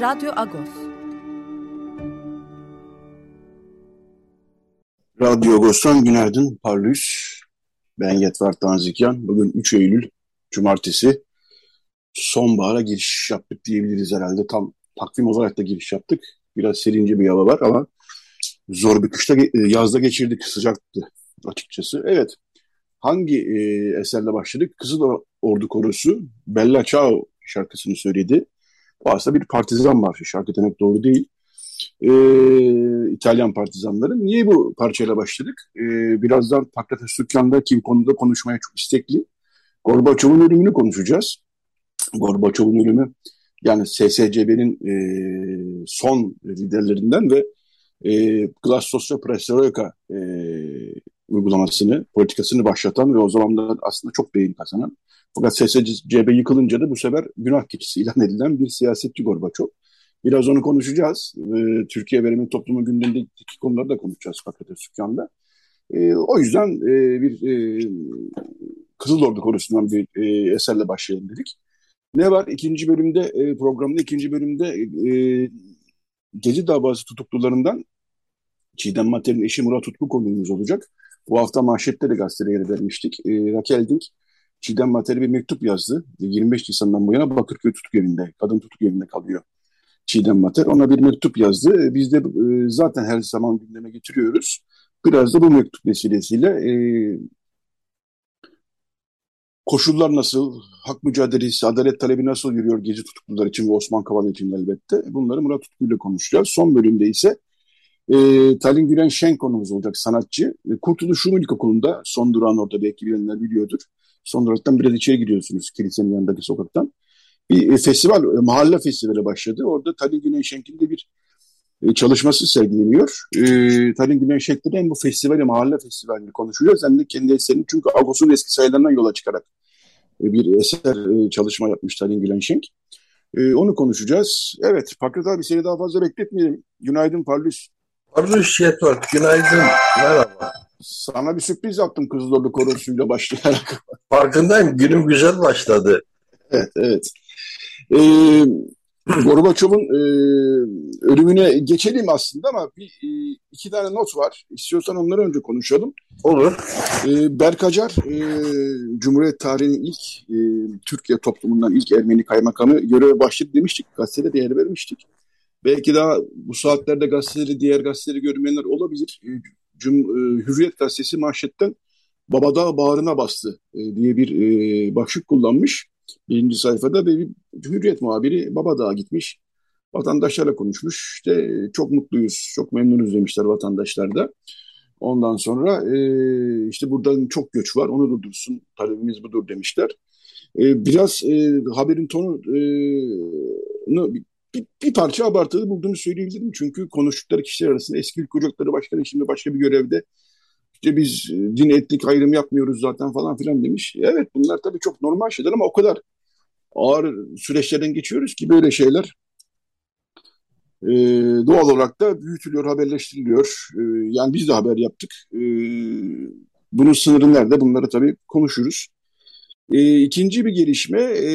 Radyo Agos. Radyo Agos'tan günaydın Parlus. Ben Yetvar Tanzikyan. Bugün 3 Eylül Cumartesi. Sonbahara giriş yaptık diyebiliriz herhalde. Tam takvim olarak da giriş yaptık. Biraz serince bir hava var ama zor bir kışta e, yazda geçirdik. Sıcaktı açıkçası. Evet. Hangi e, eserle başladık? Kızıl Ordu Korosu Bella Ciao şarkısını söyledi. Bu aslında bir partizan marşı. Şarkı demek doğru değil. Ee, İtalyan partizanları. Niye bu parçayla başladık? Ee, birazdan Pakrates Sükkan'daki konuda konuşmaya çok istekli. Gorbaçov'un ölümünü konuşacağız. Gorbaçov'un ölümü yani SSCB'nin e, son liderlerinden ve e, Glasnosya Perestroika e, uygulamasını, politikasını başlatan ve o zamanlar aslında çok beğeni kazanan fakat SSCB yıkılınca da bu sefer günah keçisi ilan edilen bir siyasetçi Gorbaçov. Biraz onu konuşacağız. Ee, Türkiye verimi toplumu gündemindeki konuları da konuşacağız Fakir Sükkan'da. Ee, o yüzden e, bir e, Kızıl Ordu korusundan bir e, eserle başlayalım dedik. Ne var? İkinci bölümde e, programda ikinci bölümde e, Gezi davası tutuklularından Çiğdem Mater'in eşi Murat Tutku konuğumuz olacak. Bu hafta manşette de gazetelere vermiştik. E, Raquel Dink Çiğdem Mater'e bir mektup yazdı. 25 Nisan'dan bu yana Bakırköy tutuk evinde, kadın tutuk evinde kalıyor Çiğdem Mater. Ona bir mektup yazdı. Biz de e, zaten her zaman gündeme getiriyoruz. Biraz da bu mektup vesilesiyle e, koşullar nasıl, hak mücadelesi, adalet talebi nasıl yürüyor gezi tutuklular için ve Osman Kavala için elbette. Bunları Murat Tutku ile konuşacağız. Son bölümde ise e, Talin Gülen Şen konumuz olacak sanatçı. E, Kurtuluş Rum İlkokulu'nda son durağın orada belki bilenler biliyordur. Son duraktan biraz içeri gidiyorsunuz kilisenin yanındaki sokaktan. Bir e, festival, e, mahalle festivali başladı. Orada Talin Güney Şenk'inde bir e, çalışması sergileniyor. E, Talin Güney Şenk'te bu festivali, mahalle festivalini konuşacağız. Hem de kendi eserini çünkü Agos'un eski sayılarından yola çıkarak bir eser çalışma yapmış Talin Gülen Şenk. Onu konuşacağız. Evet, Pakrat abi seni daha fazla bekletmeyelim. Günaydın Parlus. Parlus Yetvar, günaydın. Merhaba. Sana bir sürpriz yaptım Kızılordu korosuyla başlayarak. Farkındayım. Günüm güzel başladı. Evet, evet. Ee, Gorbaçov'un e, ölümüne geçelim aslında ama bir, e, iki tane not var. İstiyorsan onları önce konuşalım. Olur. E, Berk Acar, e, Cumhuriyet tarihinin ilk e, Türkiye toplumundan ilk Ermeni kaymakamı göreve başladı demiştik. Gazetede değer vermiştik. Belki daha bu saatlerde gazeteleri, diğer gazeteleri görmeyenler olabilir. E, Cum e, Hürriyet gazetesi manşetten Babadağ bağrına bastı e, diye bir e, başlık kullanmış. Birinci sayfada ve bir Hürriyet muhabiri Babadağ'a gitmiş. Vatandaşlarla konuşmuş. İşte çok mutluyuz, çok memnunuz demişler vatandaşlar da. Ondan sonra işte buradan çok göç var, onu durdursun, talebimiz budur demişler. Biraz haberin tonu bir, bir parça abartılı bulduğunu söyleyebilirim. Çünkü konuştukları kişiler arasında eski ülke ocakları başkanı şimdi başka bir görevde işte biz e, din etnik ayrım yapmıyoruz zaten falan filan demiş. Evet bunlar tabii çok normal şeyler ama o kadar ağır süreçlerden geçiyoruz ki böyle şeyler e, doğal olarak da büyütülüyor, haberleştiriliyor. E, yani biz de haber yaptık. E, bunun sınırı nerede? Bunları tabii konuşuruz. E, ikinci bir gelişme e,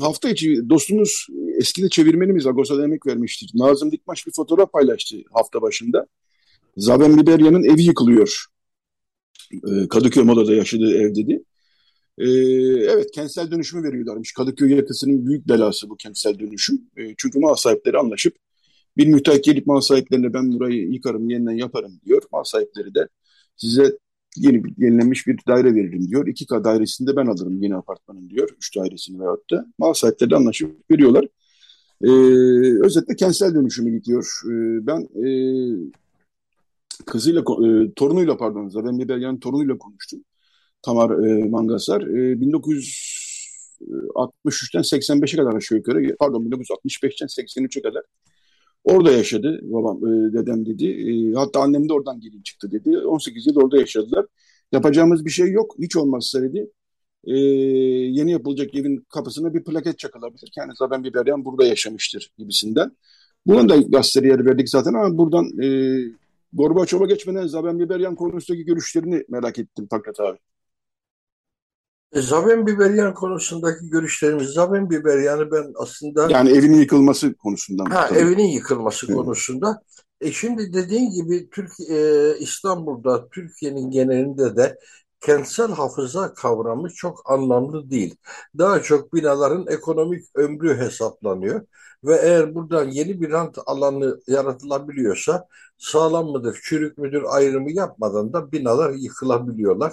hafta içi dostumuz eskide çevirmenimiz Agos'a emek vermiştir. Nazım Dikmaş bir fotoğraf paylaştı hafta başında. Zaven Liberya'nın evi yıkılıyor. Ee, Kadıköy Moda'da yaşadığı ev dedi. Ee, evet kentsel dönüşümü veriyorlarmış. Kadıköy yakasının büyük belası bu kentsel dönüşüm. Ee, çünkü mal sahipleri anlaşıp bir müteahhit gelip mal sahiplerine ben burayı yıkarım yeniden yaparım diyor. Mal sahipleri de size yeni bir, yenilenmiş bir daire veririm diyor. İki k dairesinde ben alırım yeni apartmanın diyor. Üç dairesini veyahut da. Mal sahipleri anlaşıp veriyorlar. Ee, özetle kentsel dönüşümü gidiyor. Ee, ben e, kızıyla, e, torunuyla pardon Zaven Liberyan torunuyla konuştum. Tamar e, Mangasar. E, 1963'ten 85'e kadar aşağı yukarı pardon 1965'ten 83'e kadar orada yaşadı babam e, dedem dedi. E, hatta annem de oradan gelin çıktı dedi. 18 yıl orada yaşadılar. Yapacağımız bir şey yok. Hiç olmazsa dedi. E, yeni yapılacak evin kapısına bir plaket çakılabilir. Kendisi Zaben Biberyan burada yaşamıştır gibisinden. Bunun da gazeteye yer verdik zaten ama buradan e, Gorbaçov'a geçmeden Zaben Biberyan konusundaki görüşlerini merak ettim Fakret abi. E, Zaven Biberyan konusundaki görüşlerimiz, Zaven Biberyan'ı ben aslında... Yani evinin yıkılması konusundan. Ha, tabii. evinin yıkılması evet. konusunda. E şimdi dediğin gibi Türkiye, e, İstanbul'da, Türkiye'nin genelinde de kentsel hafıza kavramı çok anlamlı değil. Daha çok binaların ekonomik ömrü hesaplanıyor. Ve eğer buradan yeni bir rant alanı yaratılabiliyorsa sağlam mıdır, çürük müdür ayrımı yapmadan da binalar yıkılabiliyorlar.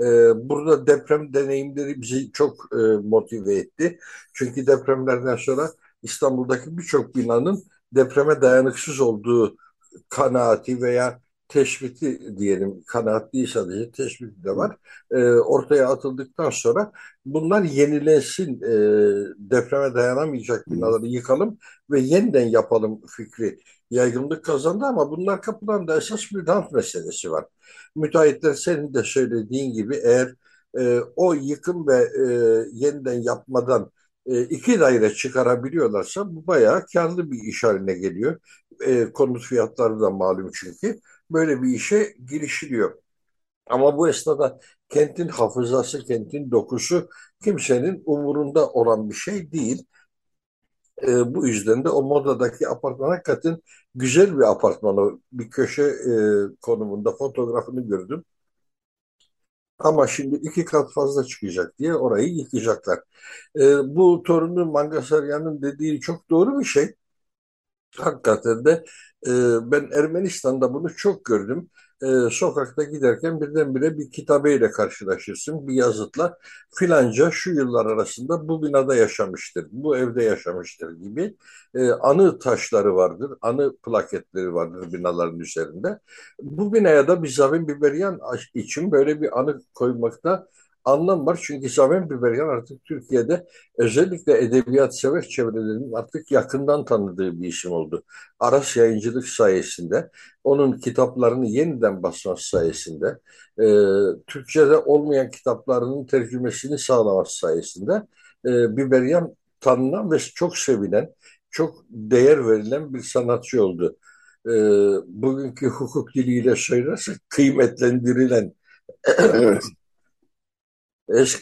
Ee, burada deprem deneyimleri bizi çok e, motive etti. Çünkü depremlerden sonra İstanbul'daki birçok binanın depreme dayanıksız olduğu kanaati veya teşviki diyelim kanaat değil sadece teşvik de var e, ortaya atıldıktan sonra bunlar yenilensin e, depreme dayanamayacak binaları yıkalım ve yeniden yapalım fikri yaygınlık kazandı ama bunlar kapıdan esas bir rant meselesi var. Müteahhitler senin de söylediğin gibi eğer e, o yıkım ve e, yeniden yapmadan e, iki daire çıkarabiliyorlarsa bu bayağı karlı bir iş haline geliyor. E, konut fiyatları da malum çünkü. Böyle bir işe girişiliyor. Ama bu esnada kentin hafızası, kentin dokusu kimsenin umurunda olan bir şey değil. E, bu yüzden de o modadaki apartman hakikaten güzel bir apartman. Bir köşe e, konumunda fotoğrafını gördüm. Ama şimdi iki kat fazla çıkacak diye orayı yıkacaklar. E, bu torunu Mangasaryan'ın dediği çok doğru bir şey. Hakikaten de e, ben Ermenistan'da bunu çok gördüm e, sokakta giderken birdenbire bir kitabeyle karşılaşırsın, bir yazıtla filanca şu yıllar arasında bu binada yaşamıştır, bu evde yaşamıştır gibi e, anı taşları vardır, anı plaketleri vardır binaların üzerinde. Bu binaya da bir Zavin Biberyan için böyle bir anı koymakta anlam var. Çünkü Samen Biberyan artık Türkiye'de özellikle edebiyat sever çevrelerinin artık yakından tanıdığı bir isim oldu. Aras Yayıncılık sayesinde, onun kitaplarını yeniden basması sayesinde, e, Türkçe'de olmayan kitaplarının tercümesini sağlaması sayesinde e, Biberyan tanınan ve çok sevilen, çok değer verilen bir sanatçı oldu. E, bugünkü hukuk diliyle söylersek kıymetlendirilen evet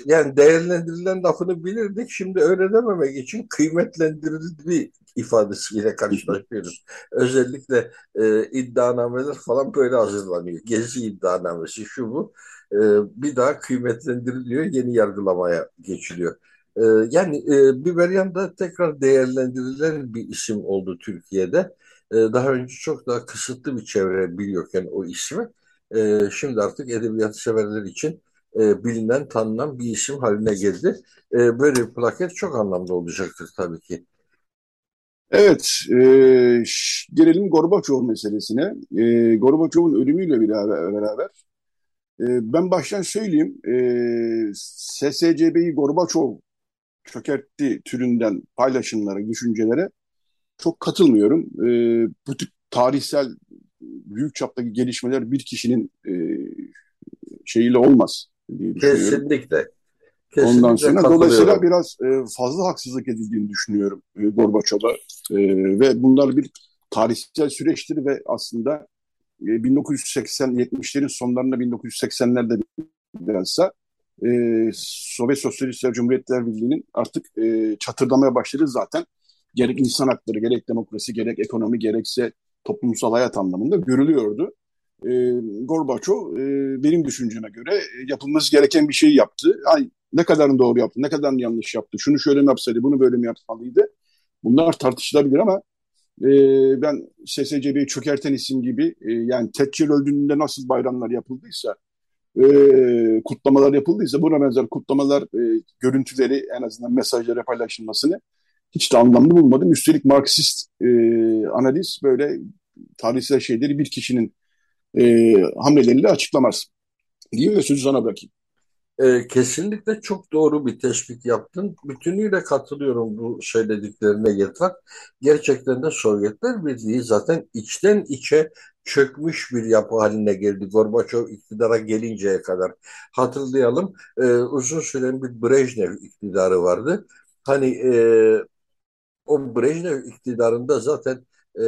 yani değerlendirilen lafını bilirdik. Şimdi öyle dememek için kıymetlendirildi ifadesiyle karşılaşıyoruz. Özellikle e, iddianameler falan böyle hazırlanıyor. Gezi iddianamesi şu bu. E, bir daha kıymetlendiriliyor, yeni yargılamaya geçiliyor. E, yani e, Biberyan da tekrar değerlendirilen bir isim oldu Türkiye'de. E, daha önce çok daha kısıtlı bir çevre biliyorken o ismi. E, şimdi artık edebiyat severler için e, bilinen, tanınan bir isim haline geldi. E, böyle bir plaket çok anlamlı olacaktır tabii ki. Evet, e, gelelim Gorbaçov meselesine. E, Gorbaçov'un ölümüyle beraber e, ben baştan söyleyeyim, e, SSCB'yi Gorbaçov çökertti türünden paylaşımlara, düşüncelere çok katılmıyorum. E, bu tip tarihsel büyük çaptaki gelişmeler bir kişinin e, şeyiyle olmaz diye. Kesinlikle. Kesinlikle Ondan sonra dolayısıyla biraz e, fazla haksızlık edildiğini düşünüyorum e, Gorbaçov'a e, ve bunlar bir tarihsel süreçtir ve aslında e, 1980-70'lerin sonlarında 1980'lerde birazsa e, Sovyet Sosyalistler Cumhuriyetler Birliği'nin artık e, çatırdamaya başladı zaten. Gerek insan hakları, gerek demokrasi, gerek ekonomi, gerekse toplumsal hayat anlamında görülüyordu e, Gorbaçov e, benim düşünceme göre e, yapılması gereken bir şey yaptı. Ay, ne kadarını doğru yaptı, ne kadarını yanlış yaptı, şunu şöyle mi yapsaydı, bunu böyle mi yapmalıydı? Bunlar tartışılabilir ama e, ben SSCB'yi çökerten isim gibi e, yani Thatcher öldüğünde nasıl bayramlar yapıldıysa, e, kutlamalar yapıldıysa buna benzer kutlamalar e, görüntüleri en azından mesajlara paylaşılmasını hiç de anlamlı bulmadım. Üstelik Marksist e, analiz böyle tarihsel şeyleri bir kişinin e, hamleleriyle açıklamaz. Diyeyim ve sözü sana bırakayım. E, kesinlikle çok doğru bir tespit yaptın. Bütünüyle katılıyorum bu söylediklerine yeter. Gerçekten de Sovyetler Birliği zaten içten içe çökmüş bir yapı haline geldi. Gorbaçov iktidara gelinceye kadar. Hatırlayalım e, uzun süren bir Brejnev iktidarı vardı. Hani e, o Brejnev iktidarında zaten e,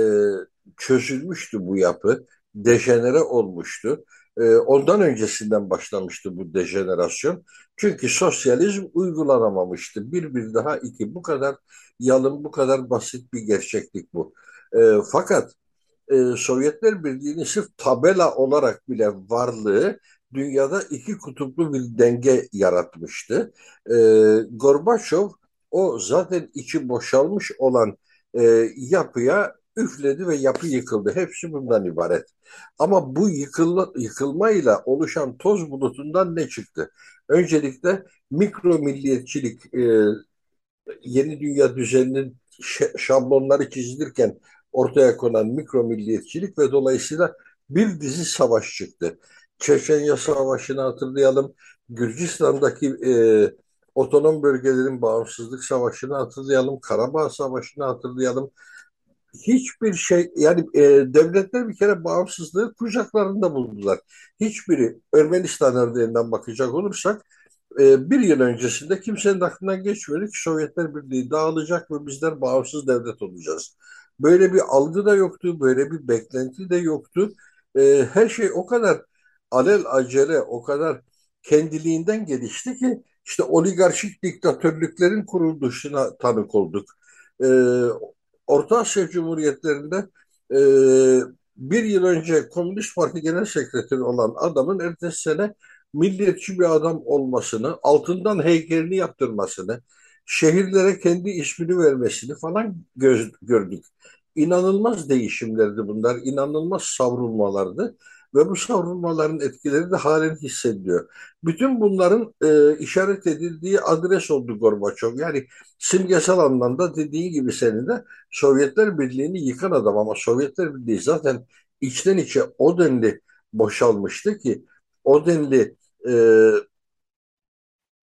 çözülmüştü bu yapı. Dejenere olmuştu. E, ondan öncesinden başlamıştı bu dejenerasyon. Çünkü sosyalizm uygulanamamıştı. Bir bir daha iki. Bu kadar yalın, bu kadar basit bir gerçeklik bu. E, fakat e, Sovyetler Birliği'nin sırf tabela olarak bile varlığı dünyada iki kutuplu bir denge yaratmıştı. E, Gorbaçov o zaten içi boşalmış olan e, yapıya üfledi ve yapı yıkıldı. Hepsi bundan ibaret. Ama bu yıkılma, yıkılmayla oluşan toz bulutundan ne çıktı? Öncelikle mikro milliyetçilik, e, yeni dünya düzeninin şablonları çizilirken ortaya konan mikro milliyetçilik ve dolayısıyla bir dizi savaş çıktı. Çeçenya Savaşı'nı hatırlayalım. Gürcistan'daki e, otonom bölgelerin bağımsızlık savaşını hatırlayalım. Karabağ Savaşı'nı hatırlayalım. Hiçbir şey yani e, devletler bir kere bağımsızlığı kucaklarında buldular. Hiçbiri Ermenistan örneğinden bakacak olursak e, bir yıl öncesinde kimsenin aklından geçmiyordu ki Sovyetler Birliği dağılacak ve bizler bağımsız devlet olacağız. Böyle bir algı da yoktu, böyle bir beklenti de yoktu. E, her şey o kadar alel acele, o kadar kendiliğinden gelişti ki işte oligarşik diktatörlüklerin kuruluşuna tanık olduk. E, Orta Asya Cumhuriyetlerinde e, bir yıl önce Komünist Parti Genel Sekreteri olan adamın ertesi sene milliyetçi bir adam olmasını, altından heykelini yaptırmasını, şehirlere kendi ismini vermesini falan göz, gördük. İnanılmaz değişimlerdi bunlar, inanılmaz savrulmalardı ve bu savrulmaların etkileri de halen hissediliyor. Bütün bunların e, işaret edildiği adres oldu Gorbaçov. Yani simgesel anlamda dediğin gibi senin de Sovyetler Birliği'ni yıkan adam ama Sovyetler Birliği zaten içten içe o denli boşalmıştı ki o denli e,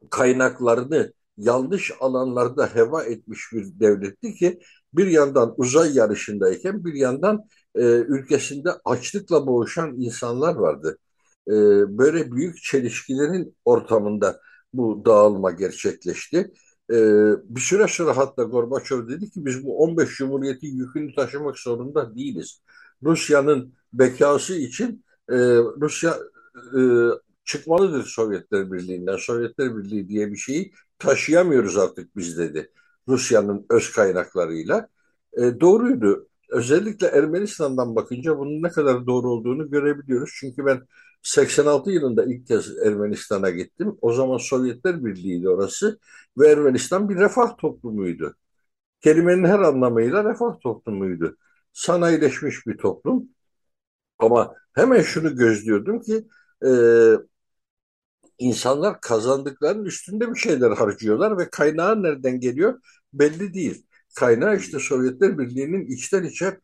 kaynaklarını yanlış alanlarda heva etmiş bir devletti ki bir yandan uzay yarışındayken bir yandan e, ülkesinde açlıkla boğuşan insanlar vardı. E, böyle büyük çelişkilerin ortamında bu dağılma gerçekleşti. E, bir süre sonra hatta Gorbaçov dedi ki biz bu 15 Cumhuriyeti yükünü taşımak zorunda değiliz. Rusya'nın bekası için Rusya çıkmalıdır Sovyetler Birliği'nden. Sovyetler Birliği diye bir şeyi taşıyamıyoruz artık biz dedi. Rusya'nın öz kaynaklarıyla. Doğruydu. Özellikle Ermenistan'dan bakınca bunun ne kadar doğru olduğunu görebiliyoruz. Çünkü ben 86 yılında ilk kez Ermenistan'a gittim. O zaman Sovyetler Birliği'ydi orası ve Ermenistan bir refah toplumuydu. Kelimenin her anlamıyla refah toplumuydu. Sanayileşmiş bir toplum. Ama hemen şunu gözlüyordum ki e, insanlar kazandıklarının üstünde bir şeyler harcıyorlar ve kaynağı nereden geliyor belli değil. Kaynağı işte Sovyetler Birliği'nin içten içe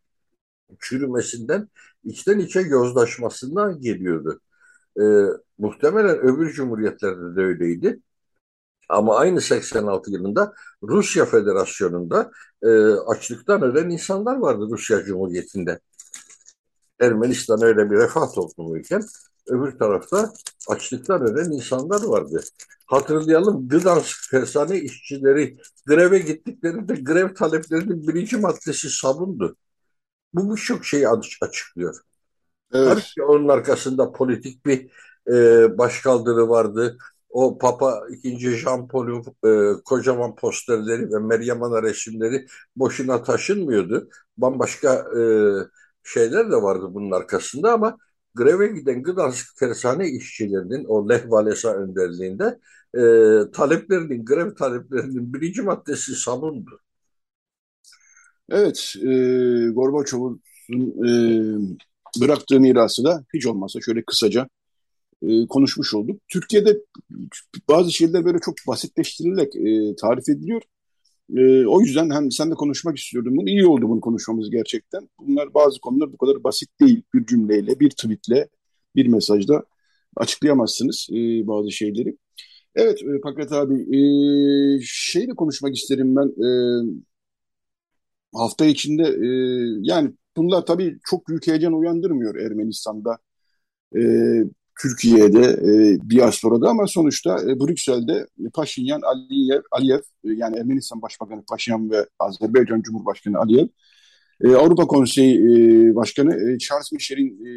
çürümesinden, içten içe yozlaşmasından geliyordu. Ee, muhtemelen öbür cumhuriyetlerde de öyleydi. Ama aynı 86 yılında Rusya Federasyonu'nda e, açlıktan ölen insanlar vardı Rusya Cumhuriyeti'nde. Ermenistan öyle bir refah toplumuyken öbür tarafta açlıktan ölen insanlar vardı. Hatırlayalım Gdansk tersane işçileri greve gittiklerinde grev taleplerinin birinci maddesi sabundu. Bu birçok şeyi açıklıyor. Evet. Tabii ki onun arkasında politik bir e, başkaldırı vardı. O Papa 2. Jean Paul'un e, kocaman posterleri ve Meryem Ana resimleri boşuna taşınmıyordu. Bambaşka e, şeyler de vardı bunun arkasında ama greve giden Gdansk tersane işçilerinin o Lech Walesa önderliğinde e, taleplerinin, grev taleplerinin birinci maddesi sabundu. Evet, e, Gorbaçov'un e, bıraktığı mirası da hiç olmazsa şöyle kısaca e, konuşmuş olduk. Türkiye'de bazı şeyler böyle çok basitleştirilerek e, tarif ediliyor. E, o yüzden hem sen de konuşmak istiyordum bunu. İyi oldu bunu konuşmamız gerçekten. Bunlar bazı konular bu kadar basit değil. Bir cümleyle, bir tweetle, bir mesajda açıklayamazsınız e, bazı şeyleri. Evet e, Pakrat abi e, şeyi de konuşmak isterim ben e, hafta içinde e, yani bunlar tabii çok büyük heyecan uyandırmıyor Ermenistan'da e, Türkiye'de e, diasporada ama sonuçta e, Brüksel'de Paşinyan, Aliyev, Aliyev e, yani Ermenistan Başbakanı Paşinyan ve Azerbaycan Cumhurbaşkanı Aliyev e, Avrupa Konseyi e, Başkanı e, Charles Michel'in e,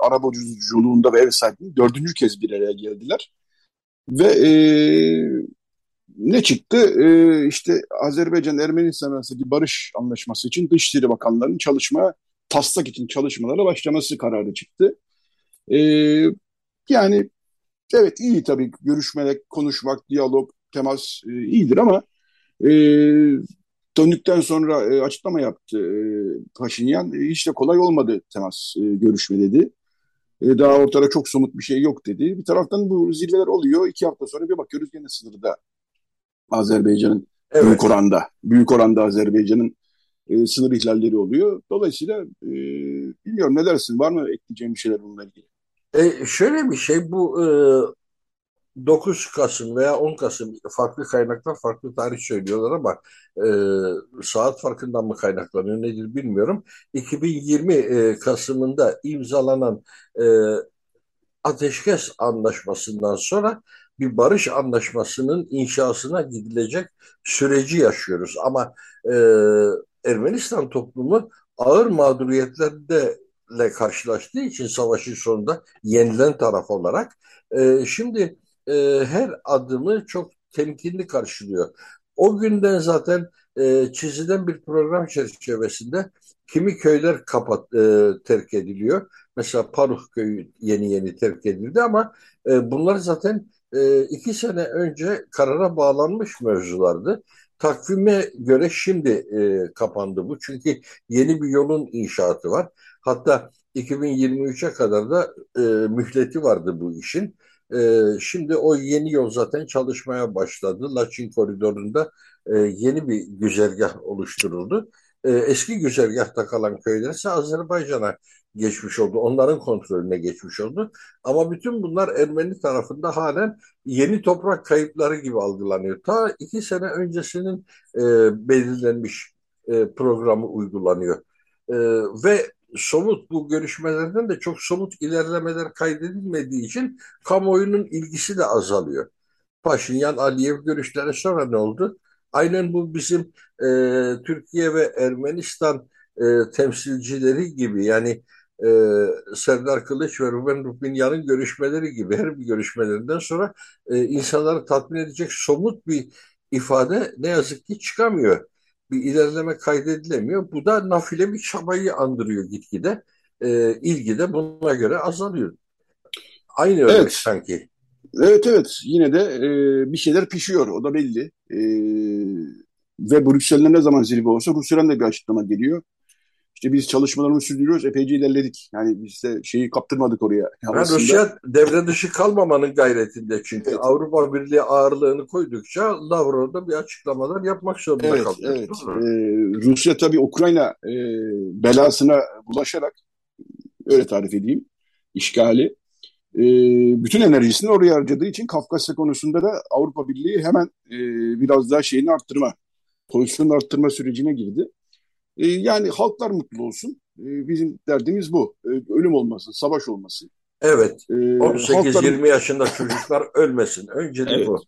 arabuluculuğunda ve ev sahipliğinde dördüncü kez bir araya geldiler. Ve e, ne çıktı? E, işte Azerbaycan-Ermenistan arasındaki barış anlaşması için Dışişleri Bakanlarının çalışma, taslak için çalışmalara başlaması kararı çıktı. E, yani evet iyi tabii görüşmeler, konuşmak, diyalog, temas e, iyidir ama e, döndükten sonra e, açıklama yaptı e, Paşinyan. E, hiç de kolay olmadı temas, e, görüşme dedi. E, daha ortada çok somut bir şey yok dedi. Bir taraftan bu zirveler oluyor. İki hafta sonra bir bakıyoruz gene sınırda Azerbaycan'ın evet. büyük oranda, büyük oranda Azerbaycan'ın e, sınır ihlalleri oluyor. Dolayısıyla e, bilmiyorum ne dersin? Var mı ekleyeceğim bir şeyler bununla ilgili? E, şöyle bir şey bu e, 9 Kasım veya 10 Kasım farklı kaynaklar farklı tarih söylüyorlar ama e, saat farkından mı kaynaklanıyor nedir bilmiyorum. 2020 e, Kasım'ında imzalanan e, ateşkes anlaşmasından sonra bir barış anlaşmasının inşasına gidilecek süreci yaşıyoruz. Ama e, Ermenistan toplumu ağır mağduriyetlerle karşılaştığı için savaşın sonunda yenilen taraf olarak e, şimdi e, her adımı çok temkinli karşılıyor. O günden zaten e, çizilen bir program çerçevesinde kimi köyler kapat e, terk ediliyor. Mesela Paruh köyü yeni yeni terk edildi ama e, bunlar zaten e, iki sene önce karara bağlanmış mevzulardı. Takvime göre şimdi e, kapandı bu. Çünkü yeni bir yolun inşaatı var. Hatta 2023'e kadar da e, mühleti vardı bu işin. E, şimdi o yeni yol zaten çalışmaya başladı. Laçin koridorunda e, yeni bir güzergah oluşturuldu. E, eski güzergahta kalan köyler ise Azerbaycan'a geçmiş oldu. Onların kontrolüne geçmiş oldu. Ama bütün bunlar Ermeni tarafında halen yeni toprak kayıpları gibi algılanıyor. Ta iki sene öncesinin e, belirlenmiş e, programı uygulanıyor. E, ve somut bu görüşmelerden de çok somut ilerlemeler kaydedilmediği için kamuoyunun ilgisi de azalıyor. Paşinyan Aliyev görüşleri sonra ne oldu? Aynen bu bizim e, Türkiye ve Ermenistan e, temsilcileri gibi yani e, Serdar Kılıç ve Ruben Rubinyan'ın görüşmeleri gibi her bir görüşmelerinden sonra e, insanları tatmin edecek somut bir ifade ne yazık ki çıkamıyor. Bir ilerleme kaydedilemiyor. Bu da nafile bir çabayı andırıyor gitgide. E, ilgi de buna göre azalıyor. Aynı örnek evet. sanki. Evet evet yine de e, bir şeyler pişiyor o da belli. E, ve Brüksel'de ne zaman zirve olsa Rusya'dan da bir açıklama geliyor. İşte biz çalışmalarımızı sürdürüyoruz. Epeyce ilerledik. Yani biz de şeyi kaptırmadık oraya. Yani Rusya devre dışı kalmamanın gayretinde çünkü. Evet. Avrupa Birliği ağırlığını koydukça Lavrov'da bir açıklamalar yapmak zorunda evet, kalıyor. Evet. Ee, Rusya tabii Ukrayna e, belasına bulaşarak öyle tarif edeyim işgali e, bütün enerjisini oraya harcadığı için Kafkasya konusunda da Avrupa Birliği hemen e, biraz daha şeyini arttırma, pozisyonunu arttırma sürecine girdi. E, yani halklar mutlu olsun. E, bizim derdimiz bu. E, ölüm olmasın, savaş olmasın. Evet. E, 18-20 yaşında çocuklar ölmesin. Önce evet. bu.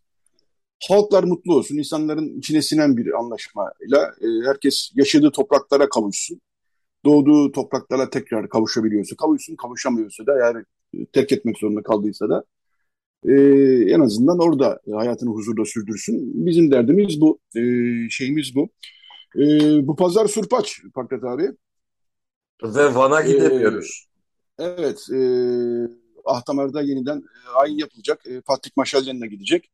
Halklar mutlu olsun. İnsanların içine sinen bir anlaşmayla e, herkes yaşadığı topraklara kavuşsun. Doğduğu topraklara tekrar kavuşabiliyorsa kavuşsun, kavuşamıyorsa da yani e, terk etmek zorunda kaldıysa da e, en azından orada hayatını huzurda sürdürsün. Bizim derdimiz bu, e, şeyimiz bu. E, bu pazar Surpaç Pakrat abi. Ve Van'a e, gidemiyoruz. E, evet. E, Ahtamar'da yeniden e, ayin yapılacak. E, Patrik Maşalyan'la gidecek.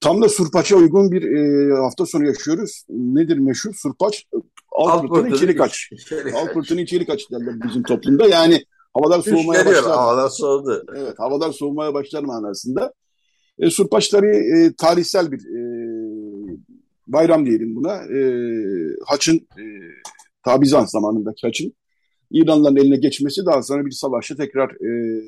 Tam da Surpaç'a uygun bir e, hafta sonu yaşıyoruz. Nedir meşhur? Surpaç alt fırtına içeri kaç. Alt fırtına içeri kaç derler bizim toplumda. Yani havalar soğumaya başlar. Havalar soğudu. Evet havalar soğumaya başlar manasında. E, Surpaç tabii e, tarihsel bir e, bayram diyelim buna. E, haçın, e, ta Bizans zamanındaki haçın İranlıların eline geçmesi daha sonra bir savaşta tekrar e,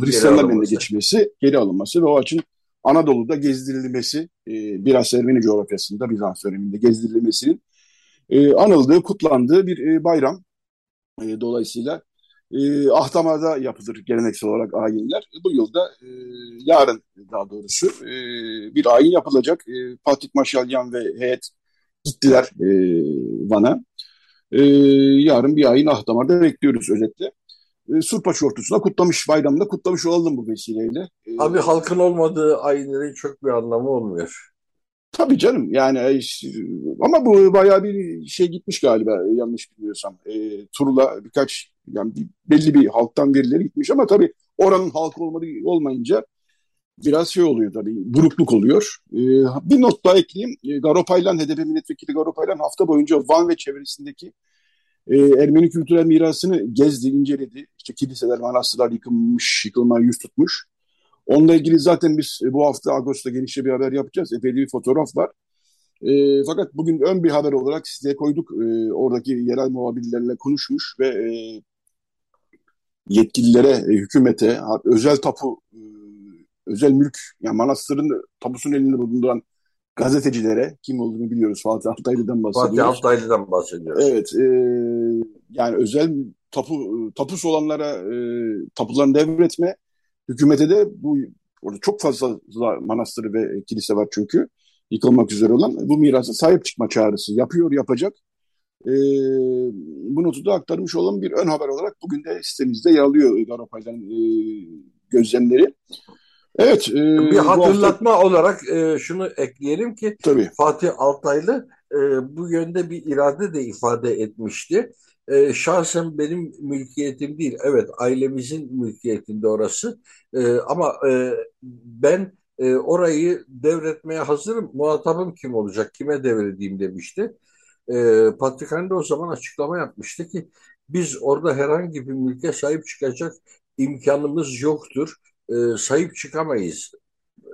Hristiyanların eline geçmesi, geri alınması ve o haçın Anadolu'da gezdirilmesi, e, biraz Ermeni coğrafyasında Bizans döneminde gezdirilmesinin e, anıldığı, kutlandığı bir e, bayram. E, dolayısıyla e, Ahtama'da yapılır geleneksel olarak ayinler. Bu yılda e, yarın daha doğrusu e, bir ayin yapılacak. E, Fatih Maşalyan ve heyet gittiler e, Van'a. E, yarın bir ayin Ahtama'da bekliyoruz özetle. E, Surpa şortusuna kutlamış, bayramda kutlamış olalım bu vesileyle. E, Abi halkın olmadığı ayinlerin çok bir anlamı olmuyor. Tabii canım yani e, ama bu bayağı bir şey gitmiş galiba yanlış bilmiyorsam. E, turla birkaç yani belli bir halktan birileri gitmiş ama tabii oranın halkı olmadı, olmayınca biraz şey oluyor tabii burukluk oluyor. E, bir not daha ekleyeyim. E, Garopaylan, HDP milletvekili Garopaylan hafta boyunca Van ve çevresindeki e, Ermeni kültürel mirasını gezdi, inceledi. İşte kiliseler, manastırlar yıkılmış, yıkılmaya yüz tutmuş. Onunla ilgili zaten biz bu hafta Ağustos'ta genişçe bir haber yapacağız. Epey bir fotoğraf var. E, fakat bugün ön bir haber olarak size koyduk. E, oradaki yerel muhabirlerle konuşmuş ve e, yetkililere, e, hükümete, özel tapu, e, özel mülk, yani manastırın tapusunun elinde bulunduran gazetecilere, kim olduğunu biliyoruz. Fatih Altaylı'dan bahsediyoruz. Fatih Altaylı'dan bahsediyoruz. Evet, e, yani özel tapu tapusu olanlara e, tapularını devretme, hükümete de bu orada çok fazla manastır ve kilise var çünkü yıkılmak üzere olan bu mirasa sahip çıkma çağrısı yapıyor, yapacak. E, bu notu da aktarmış olan bir ön haber olarak bugün de sitemizde yer alıyor Garopay'dan e, gözlemleri. Evet. E, bir hatırlatma hafta... olarak e, şunu ekleyelim ki Tabii. Fatih Altaylı e, bu yönde bir irade de ifade etmişti. E, şahsen benim mülkiyetim değil. Evet ailemizin mülkiyetinde orası. E, ama e, ben e, orayı devretmeye hazırım. Muhatabım kim olacak? Kime devredeyim demişti. E, Patrikhane de o zaman açıklama yapmıştı ki biz orada herhangi bir mülke sahip çıkacak imkanımız yoktur. E, sahip çıkamayız.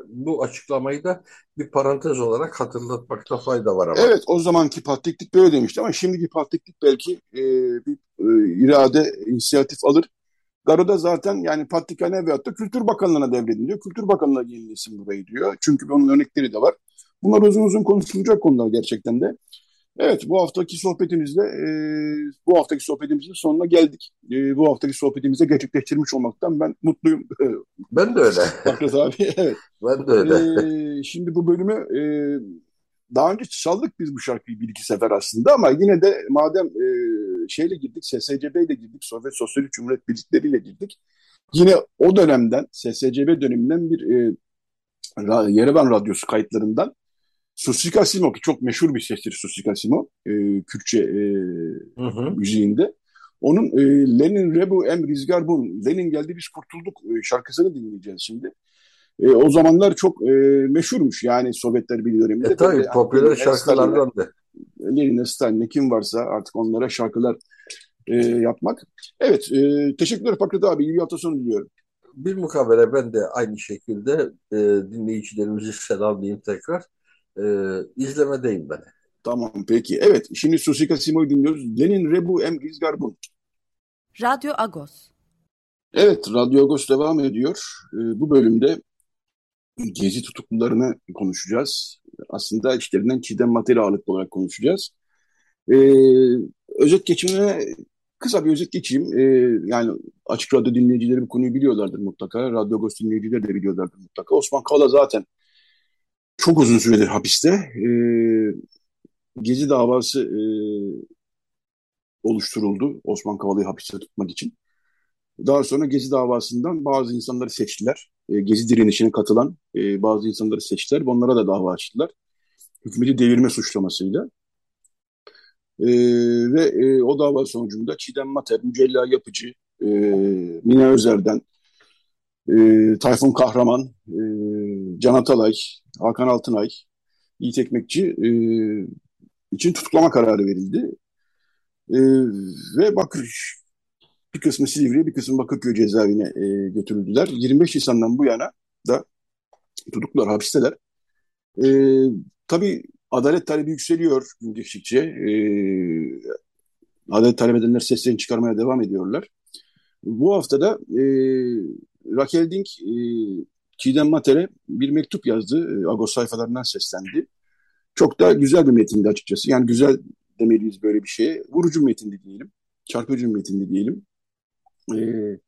Bu açıklamayı da bir parantez olarak hatırlatmakta fayda var ama. Evet o zamanki patriklik böyle demişti ama şimdiki patriklik belki e, bir e, irade, inisiyatif alır. Garo'da zaten yani Patrikhane veyahut da Kültür Bakanlığı'na devrediliyor. Kültür Bakanlığı yenilesin burayı diyor. Çünkü onun örnekleri de var. Bunlar uzun uzun konuşulacak konular gerçekten de. Evet bu haftaki sohbetimizde e, bu haftaki sohbetimizin sonuna geldik. E, bu haftaki sohbetimizi gerçekleştirmiş olmaktan ben mutluyum. Ben de öyle. Fakret abi evet. Ben de öyle. E, şimdi bu bölümü e, daha önce çaldık biz bu şarkıyı bir iki sefer aslında ama yine de madem e, şeyle girdik, SSCB ile girdik, Sovyet Sosyalist Cumhuriyet Birlikleriyle girdik. Yine o dönemden, SSCB döneminden bir e, Yerevan Radyosu kayıtlarından Susik Asimo ki çok meşhur bir sestir Susik Asimo, e, Kürtçe e, hı hı. müziğinde. Onun e, Lenin Rebu Em Rizgar Bun, Lenin geldi biz kurtulduk e, şarkısını dinleyeceğiz şimdi. E, o zamanlar çok e, meşhurmuş yani Sovyetler Birliği döneminde. E, tabii popüler şarkılardan da. Lenin'e, Stalin'e kim varsa artık onlara şarkılar e, yapmak. Evet, e, teşekkürler Fakret abi. İyi hafta sonu diliyorum. Bir mukabele ben de aynı şekilde e, dinleyicilerimizi selamlayayım tekrar. E, izlemedeyim ben. Tamam peki. Evet şimdi Susika Simo'yu dinliyoruz. Lenin Rebu Em Gizgarbun. Radyo Agos. Evet Radyo Agos devam ediyor. E, bu bölümde gezi tutuklularını konuşacağız. Aslında işlerinden Çiğdem Materi ağırlıklı olarak konuşacağız. Ee, özet geçimine kısa bir özet geçeyim. Ee, yani Açık Radyo dinleyicileri bu konuyu biliyorlardır mutlaka. Radyo Agos dinleyicileri de biliyorlardır mutlaka. Osman Kavala zaten çok uzun süredir hapiste. Ee, Gezi davası e, oluşturuldu Osman Kavala'yı hapiste tutmak için. Daha sonra Gezi davasından bazı insanları seçtiler. E, Gezi direnişine katılan e, bazı insanları seçtiler. Onlara da dava açtılar. Hükümeti devirme suçlamasıyla. E, ve e, o dava sonucunda Çiğdem Mater, Mücella Yapıcı, e, Mine Özer'den, e, Tayfun Kahraman, e, Can Atalay, Hakan Altınay, Yiğit Ekmekçi e, için tutuklama kararı verildi. E, ve Bakır bir kısmı Silivri'ye bir kısmı Bakırköy cezaevine e, götürüldüler. 25 Nisan'dan bu yana da tutuklular hapisteler. E, tabii adalet talebi yükseliyor gün geçtikçe. E, adalet talep edenler seslerini çıkarmaya devam ediyorlar. Bu haftada e, Raquel Dink e, Çiğdem Mater'e bir mektup yazdı. Agos sayfalarından seslendi. Çok da güzel bir metindi açıkçası. Yani güzel demeliyiz böyle bir şeye. Vurucu metindi diyelim. Çarpıcı metindi diyelim. Ee,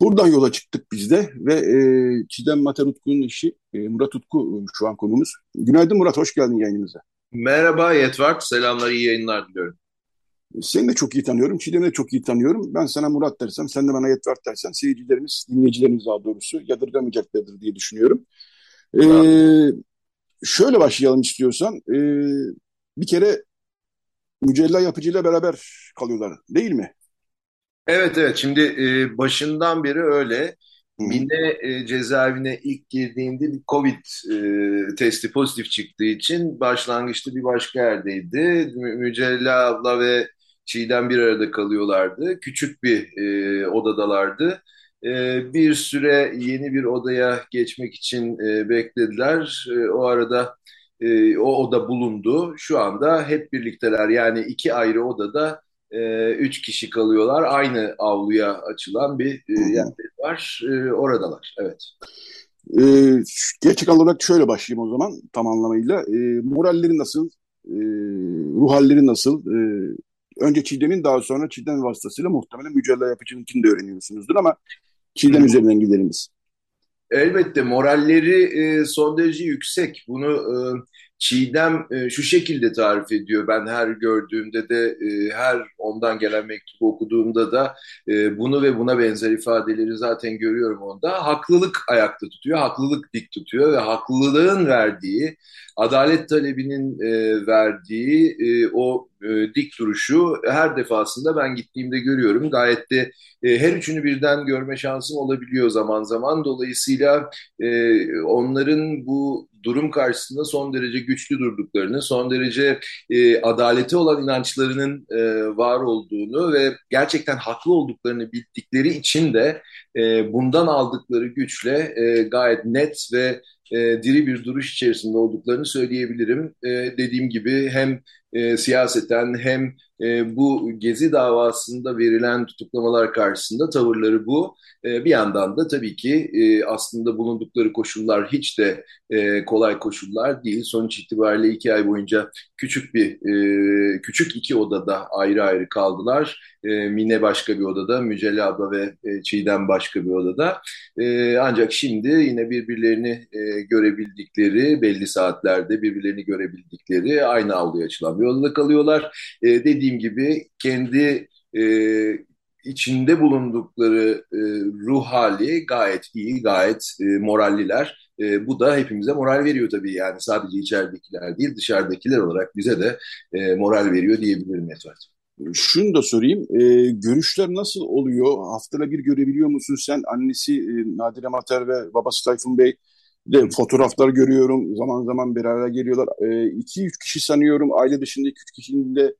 buradan yola çıktık biz de ve e, Çiğdem Mater Utku'nun işi e, Murat Utku şu an konumuz. Günaydın Murat, hoş geldin yayınımıza. Merhaba Yetvart, selamlar, iyi yayınlar diliyorum. Seni de çok iyi tanıyorum, Çiğdem'i de çok iyi tanıyorum. Ben sana Murat dersem, sen de bana Yetvart dersen seyircilerimiz, dinleyicilerimiz daha doğrusu yadırgamayacaklardır diye düşünüyorum. Ee, şöyle başlayalım istiyorsan. Ee, bir kere Mücella yapıcıyla beraber kalıyorlar değil mi? Evet evet şimdi e, başından beri öyle. Mine e, cezaevine ilk girdiğinde bir Covid e, testi pozitif çıktığı için başlangıçta bir başka yerdeydi. Mü Mücella abla ve Çiğdem bir arada kalıyorlardı. Küçük bir e, odadalardı. E, bir süre yeni bir odaya geçmek için e, beklediler. E, o arada e, o oda bulundu. Şu anda hep birlikteler yani iki ayrı odada e, üç kişi kalıyorlar. Aynı avluya açılan bir e, yerleri var. E, oradalar. Evet. E, gerçek olarak şöyle başlayayım o zaman tam anlamıyla. E, moralleri nasıl? E, ruh halleri nasıl? E, önce Çiğdem'in daha sonra Çiğdem vasıtasıyla muhtemelen mücadele yapıcının de öğreniyorsunuzdur ama Çiğdem üzerinden gidelim biz. Elbette moralleri e, son derece yüksek. Bunu e, Çiğdem e, şu şekilde tarif ediyor. Ben her gördüğümde de e, her ondan gelen mektubu okuduğumda da e, bunu ve buna benzer ifadeleri zaten görüyorum onda. Haklılık ayakta tutuyor, haklılık dik tutuyor ve haklılığın verdiği, adalet talebinin e, verdiği e, o e, dik duruşu her defasında ben gittiğimde görüyorum. Gayet de e, her üçünü birden görme şansım olabiliyor zaman zaman. Dolayısıyla e, onların bu durum karşısında son derece güçlü durduklarını, son derece e, adalete olan inançlarının e, var olduğunu ve gerçekten haklı olduklarını bildikleri için de e, bundan aldıkları güçle e, gayet net ve e, diri bir duruş içerisinde olduklarını söyleyebilirim. E, dediğim gibi hem e, siyaseten hem e, bu Gezi davasında verilen tutuklamalar karşısında tavırları bu. E, bir yandan da tabii ki e, aslında bulundukları koşullar hiç de e, kolay koşullar değil. Sonuç itibariyle iki ay boyunca küçük bir e, küçük iki odada ayrı ayrı kaldılar. E, Mine başka bir odada, Mücella abla ve e, Çiğdem başka bir odada. E, ancak şimdi yine birbirlerini e, görebildikleri, belli saatlerde birbirlerini görebildikleri aynı avluya açılan odada kalıyorlar. E, dediğim gibi kendi e, içinde bulundukları e, ruh hali gayet iyi, gayet e, moralliler. E, bu da hepimize moral veriyor tabii yani sadece içeridekiler değil dışarıdakiler olarak bize de e, moral veriyor diyebilirim Etvat. Şunu da sorayım, e, görüşler nasıl oluyor? Haftada bir görebiliyor musun sen? Annesi e, Nadire Mater ve babası Tayfun Bey de fotoğraflar görüyorum. Zaman zaman bir araya geliyorlar. E, iki üç kişi sanıyorum. Aile dışındaki üç kişinin de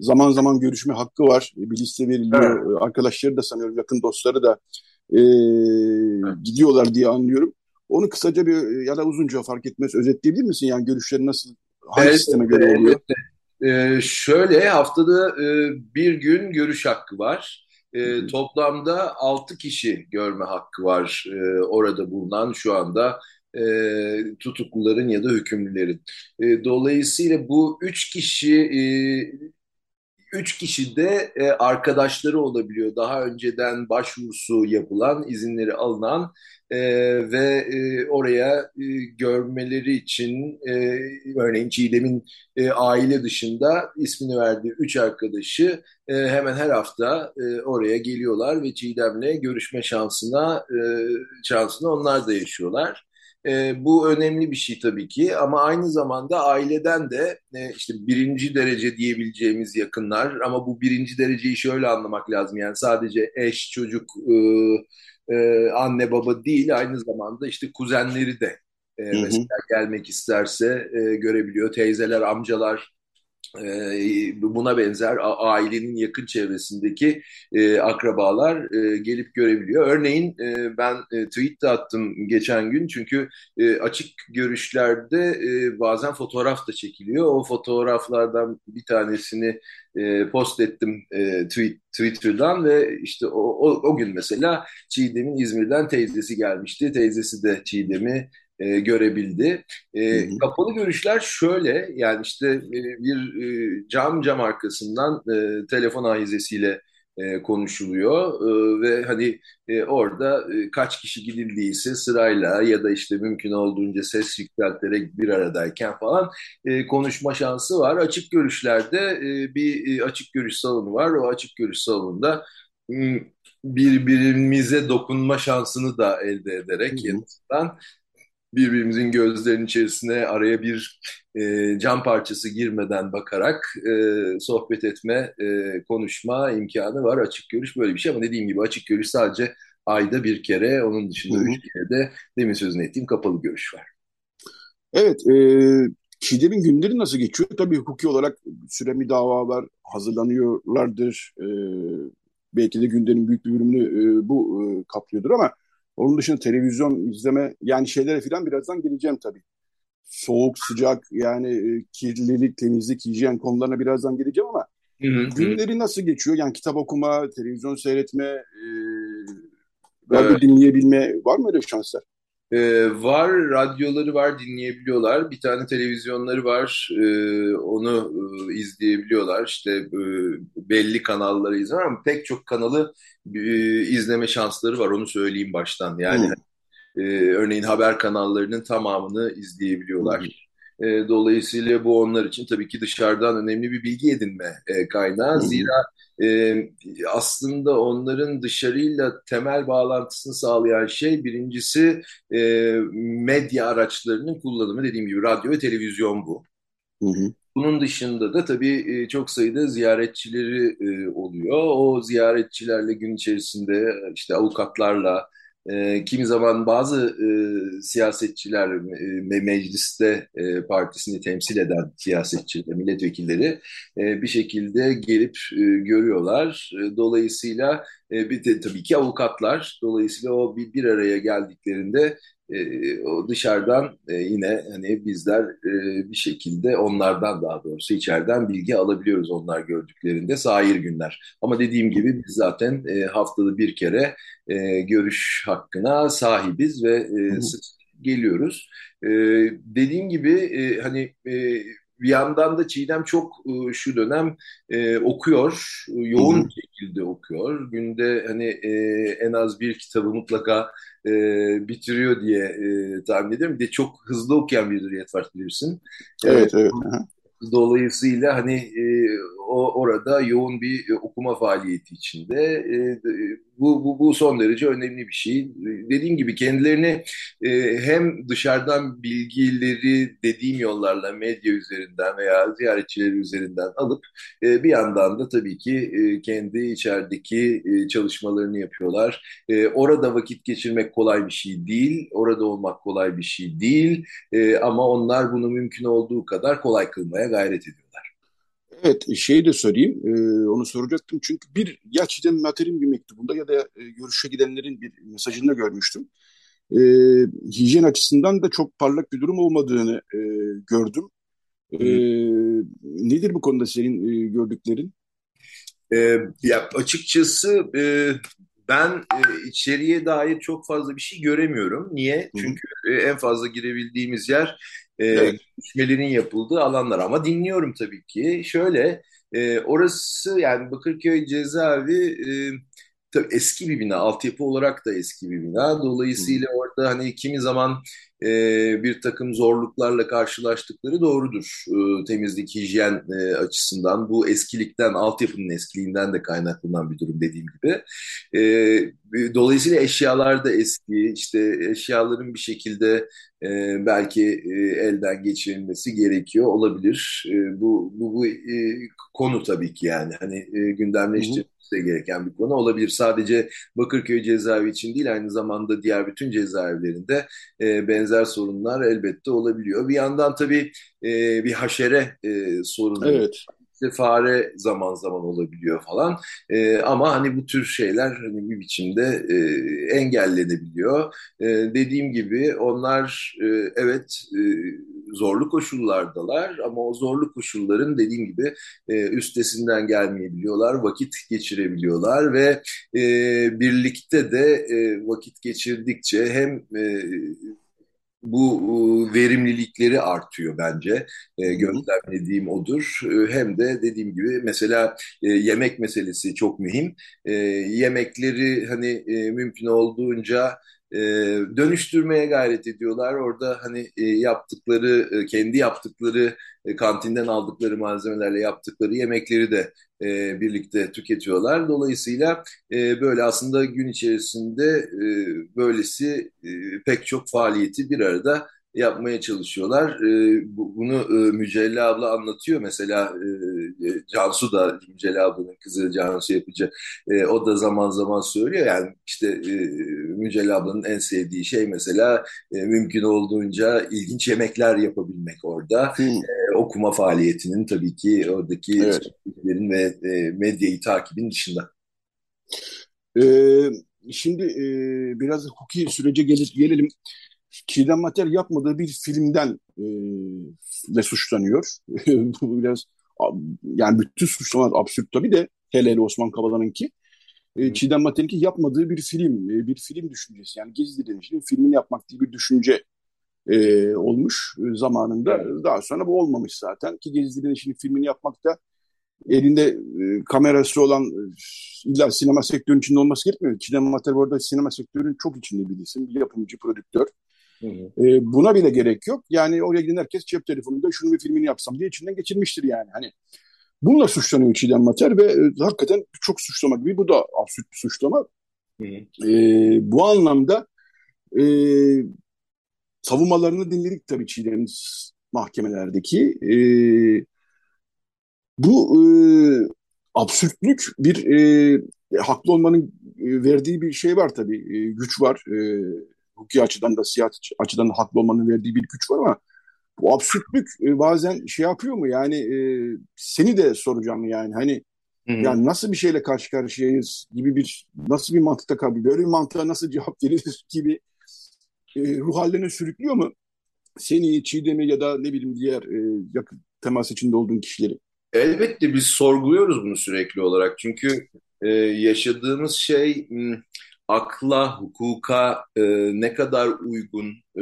zaman zaman görüşme hakkı var. Bir liste veriliyor. Evet. Arkadaşları da sanıyorum yakın dostları da e, evet. gidiyorlar diye anlıyorum. Onu kısaca bir ya da uzunca fark etmez özetleyebilir misin? Yani görüşleri nasıl, hangi evet, sisteme göre oluyor? Evet. Ee, şöyle haftada e, bir gün görüş hakkı var. E, toplamda altı kişi görme hakkı var e, orada bulunan şu anda e, tutukluların ya da hükümlülerin. E, dolayısıyla bu üç kişi e, üç kişi de e, arkadaşları olabiliyor. Daha önceden başvurusu yapılan, izinleri alınan e, ve e, oraya e, görmeleri için e, örneğin Çiğdem'in e, aile dışında ismini verdiği üç arkadaşı e, hemen her hafta e, oraya geliyorlar ve Çiğdem'le görüşme şansına e, şansını onlar da yaşıyorlar. E, bu önemli bir şey tabii ki ama aynı zamanda aileden de e, işte birinci derece diyebileceğimiz yakınlar ama bu birinci dereceyi şöyle anlamak lazım yani sadece eş, çocuk, e, e, anne baba değil aynı zamanda işte kuzenleri de e, mesela gelmek isterse e, görebiliyor. Teyzeler, amcalar buna benzer ailenin yakın çevresindeki e, akrabalar e, gelip görebiliyor. Örneğin e, ben tweet de attım geçen gün çünkü açık görüşlerde bazen fotoğraf da çekiliyor. O fotoğraflardan bir tanesini post ettim tweet, Twitter'dan ve işte o, o, o gün mesela Çiğdem'in İzmir'den teyzesi gelmişti. Teyzesi de Çiğdem'i e, görebildi. E, hı hı. Kapalı görüşler şöyle yani işte e, bir e, cam cam arkasından e, telefon ahizesiyle e, konuşuluyor e, ve hani e, orada e, kaç kişi gidildiyse sırayla ya da işte mümkün olduğunca ses yükselterek bir aradayken falan e, konuşma şansı var. Açık görüşlerde e, bir e, açık görüş salonu var. O açık görüş salonunda birbirimize dokunma şansını da elde ederek yanından birbirimizin gözlerinin içerisine araya bir e, cam parçası girmeden bakarak e, sohbet etme, e, konuşma imkanı var. Açık görüş böyle bir şey ama dediğim gibi açık görüş sadece ayda bir kere, onun dışında Hı -hı. üç kere de demin sözünü ettiğim kapalı görüş var. Evet, e, Çiğdem'in günleri nasıl geçiyor? Tabii hukuki olarak süremi davalar hazırlanıyorlardır. E, belki de gündemin büyük bir bölümünü e, bu e, kaplıyordur ama onun dışında televizyon izleme yani şeylere falan birazdan geleceğim tabii. Soğuk, sıcak yani e, kirlilik, temizlik, hijyen konularına birazdan geleceğim ama hı hı. günleri nasıl geçiyor? Yani kitap okuma, televizyon seyretme, e, radyo evet. dinleyebilme var mı öyle şanslar? Ee, var, radyoları var, dinleyebiliyorlar. Bir tane televizyonları var, ee, onu e, izleyebiliyorlar. İşte e, belli kanalları izler ama pek çok kanalı e, izleme şansları var, onu söyleyeyim baştan. Yani hmm. e, örneğin haber kanallarının tamamını izleyebiliyorlar. Hmm. E, dolayısıyla bu onlar için tabii ki dışarıdan önemli bir bilgi edinme e, kaynağı. Zira e, aslında onların dışarıyla temel bağlantısını sağlayan şey birincisi e, medya araçlarının kullanımı dediğim gibi radyo ve televizyon bu. Hı hı. Bunun dışında da tabii e, çok sayıda ziyaretçileri e, oluyor. O ziyaretçilerle gün içerisinde işte avukatlarla, e, kimi zaman bazı e, siyasetçiler e, mecliste e, partisini temsil eden siyasetçiler, milletvekilleri e, bir şekilde gelip e, görüyorlar. E, dolayısıyla e, bir de tabii ki avukatlar. Dolayısıyla o bir, bir araya geldiklerinde e, o dışarıdan e, yine hani bizler e, bir şekilde onlardan daha doğrusu içeriden bilgi alabiliyoruz onlar gördüklerinde sahir günler. Ama dediğim gibi biz zaten e, haftada bir kere e, görüş hakkına sahibiz ve e, sık geliyoruz. E, dediğim gibi e, hani e, bir yandan da Çiğdem çok e, şu dönem e, okuyor, yoğun bir şekilde okuyor. Günde hani e, en az bir kitabı mutlaka e, bitiriyor diye e, tahmin ediyorum. Bir de çok hızlı okuyan bir hürriyet var bilirsin. Evet, evet. Dolayısıyla hani e, o orada yoğun bir okuma faaliyeti içinde. E, bu, bu, bu son derece önemli bir şey. Dediğim gibi kendilerini e, hem dışarıdan bilgileri dediğim yollarla medya üzerinden veya ziyaretçileri üzerinden alıp e, bir yandan da tabii ki e, kendi içerideki e, çalışmalarını yapıyorlar. E, orada vakit geçirmek kolay bir şey değil, orada olmak kolay bir şey değil e, ama onlar bunu mümkün olduğu kadar kolay kılmaya gayret ediyor. Evet, şeyi de sorayım. E, onu soracaktım. Çünkü bir gerçekten materin bir mektubunda ya da e, görüşe gidenlerin bir mesajında görmüştüm. E, hijyen açısından da çok parlak bir durum olmadığını e, gördüm. E, nedir bu konuda senin e, gördüklerin? E, ya açıkçası e, ben e, içeriye dair çok fazla bir şey göremiyorum. Niye? Çünkü e, en fazla girebildiğimiz yer e, evet. görüşmelerin yapıldığı alanlar. Ama dinliyorum tabii ki. Şöyle, e, orası yani Bakırköy cezaevi e, tabii eski bir bina, altyapı olarak da eski bir bina. Dolayısıyla hmm. orada hani kimi zaman e, bir takım zorluklarla karşılaştıkları doğrudur. E, temizlik, hijyen e, açısından bu eskilikten, altyapının eskiliğinden de kaynaklanan bir durum dediğim gibi. E, dolayısıyla eşyalar da eski, işte eşyaların bir şekilde e, belki e, elden geçirilmesi gerekiyor olabilir. E, bu bu, bu e, konu tabii ki yani hani e, gündemleştirilmesi gereken bir konu olabilir. Sadece Bakırköy cezaevi için değil aynı zamanda diğer bütün cezaevlerinde e, benzer benzer sorunlar elbette olabiliyor. Bir yandan tabii e, bir haşere e, sorunu. Evet. İşte fare zaman zaman olabiliyor falan. E, ama hani bu tür şeyler hani bir biçimde e, engellenebiliyor. E, dediğim gibi onlar e, evet e, zorlu koşullardalar ama o zorlu koşulların dediğim gibi e, üstesinden gelmeyebiliyorlar, vakit geçirebiliyorlar ve e, birlikte de e, vakit geçirdikçe hem e, bu verimlilikleri artıyor bence. E, gözlemlediğim odur. E, hem de dediğim gibi mesela e, yemek meselesi çok mühim. E, yemekleri hani e, mümkün olduğunca e, dönüştürmeye gayret ediyorlar. Orada hani e, yaptıkları, e, kendi yaptıkları, e, kantinden aldıkları malzemelerle yaptıkları yemekleri de e, birlikte tüketiyorlar. Dolayısıyla e, böyle aslında gün içerisinde e, böylesi e, pek çok faaliyeti bir arada yapmaya çalışıyorlar. E, bunu e, Mücella abla anlatıyor. Mesela e, Cansu da Mücella ablanın kızı Cansu Yapıcı. E, o da zaman zaman söylüyor. Yani işte e, Mücella ablanın en sevdiği şey mesela e, mümkün olduğunca ilginç yemekler yapabilmek orada. Hmm. E, okuma faaliyetinin tabii ki oradaki evet. ve e, medyayı takibin dışında. Ee, şimdi e, biraz hukuki sürece gelir, gelelim. Çiğdem Mater yapmadığı bir filmden e, de suçlanıyor. Bu biraz yani bütün suçlamalar absürt tabii de hele hele Osman Kavala'nınki. E, Çiğdem Mater'inki yapmadığı bir film, e, bir film düşüncesi. Yani Gezi Direnişi'nin filmini yapmak diye bir düşünce e, olmuş e, zamanında. Daha sonra bu olmamış zaten ki Gezi Direnişi'nin filmini yapmak da elinde e, kamerası olan e, illa sinema sektörünün içinde olması gerekmiyor. Çiğdem Mater bu arada sinema sektörünün çok içinde bir isim. Bir yapımcı, prodüktör. Hı hı. E, buna bile gerek yok. Yani oraya giden herkes cep telefonunda şunu bir filmini yapsam diye içinden geçirmiştir yani. Hani bununla suçlanıyor Çiğdem Mater ve e, hakikaten çok suçlama gibi. Bu da absürt bir suçlama. Hı hı. E, bu anlamda e, savunmalarını dinledik tabii Çiğdem'in mahkemelerdeki. E, bu e, absürtlük bir e, haklı olmanın e, verdiği bir şey var tabii. E, güç var. E, hukuki açıdan da siyasi açıdan da haklı olmanın verdiği bir güç var ama bu absürtlük e, bazen şey yapıyor mu? Yani e, seni de soracağım yani. Hani Hı -hı. yani nasıl bir şeyle karşı karşıyayız gibi bir nasıl bir mantıkta kalıyor? Böyle bir mantığa nasıl cevap veririz gibi e, ruh hallerine sürüklüyor mu? Seni Çiğdem'i ya da ne bileyim diğer e, yakın temas içinde olduğun kişileri? Elbette biz sorguluyoruz bunu sürekli olarak. Çünkü e, yaşadığımız şey akla, hukuka e, ne kadar uygun, e,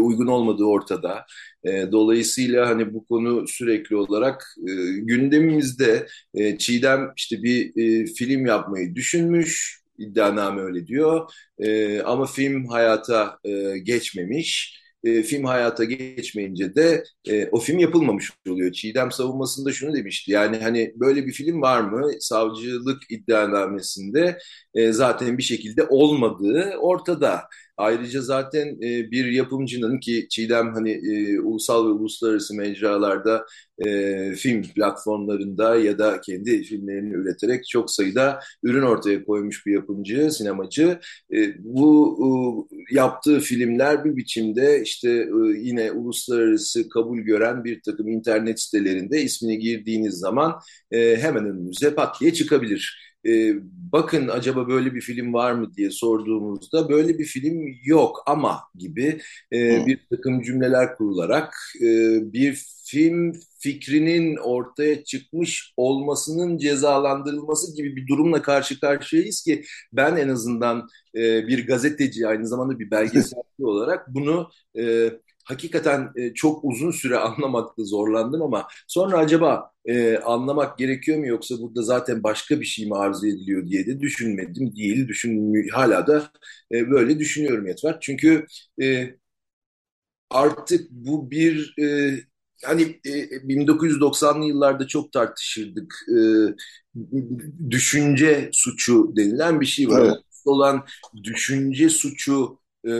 uygun olmadığı ortada. E, dolayısıyla hani bu konu sürekli olarak e, gündemimizde e, Çiğdem işte bir e, film yapmayı düşünmüş, iddianame öyle diyor. E, ama film hayata e, geçmemiş e, film hayata geçmeyince de e, o film yapılmamış oluyor. Çiğdem savunmasında şunu demişti. Yani hani böyle bir film var mı? Savcılık iddianamesinde e, zaten bir şekilde olmadığı ortada. Ayrıca zaten e, bir yapımcının ki Çiğdem hani e, ulusal ve uluslararası mecralarda e, film platformlarında ya da kendi filmlerini üreterek çok sayıda ürün ortaya koymuş bir yapımcı, sinemacı. Bu yaptığı filmler bir biçimde işte yine uluslararası kabul gören bir takım internet sitelerinde ismini girdiğiniz zaman hemen önünüze pat diye çıkabilir e, bakın acaba böyle bir film var mı diye sorduğumuzda böyle bir film yok ama gibi e, bir takım cümleler kurularak e, bir film fikrinin ortaya çıkmış olmasının cezalandırılması gibi bir durumla karşı karşıyayız ki ben en azından e, bir gazeteci aynı zamanda bir belgeselci olarak bunu e, hakikaten e, çok uzun süre anlamakta zorlandım ama sonra acaba e, anlamak gerekiyor mu yoksa burada zaten başka bir şey mi arzu ediliyor diye de düşünmedim değil. Düşün, hala da e, böyle düşünüyorum Yetver. Çünkü e, artık bu bir e, hani e, 1990'lı yıllarda çok tartışırdık. E, düşünce suçu denilen bir şey var. Evet. Olan düşünce suçu e,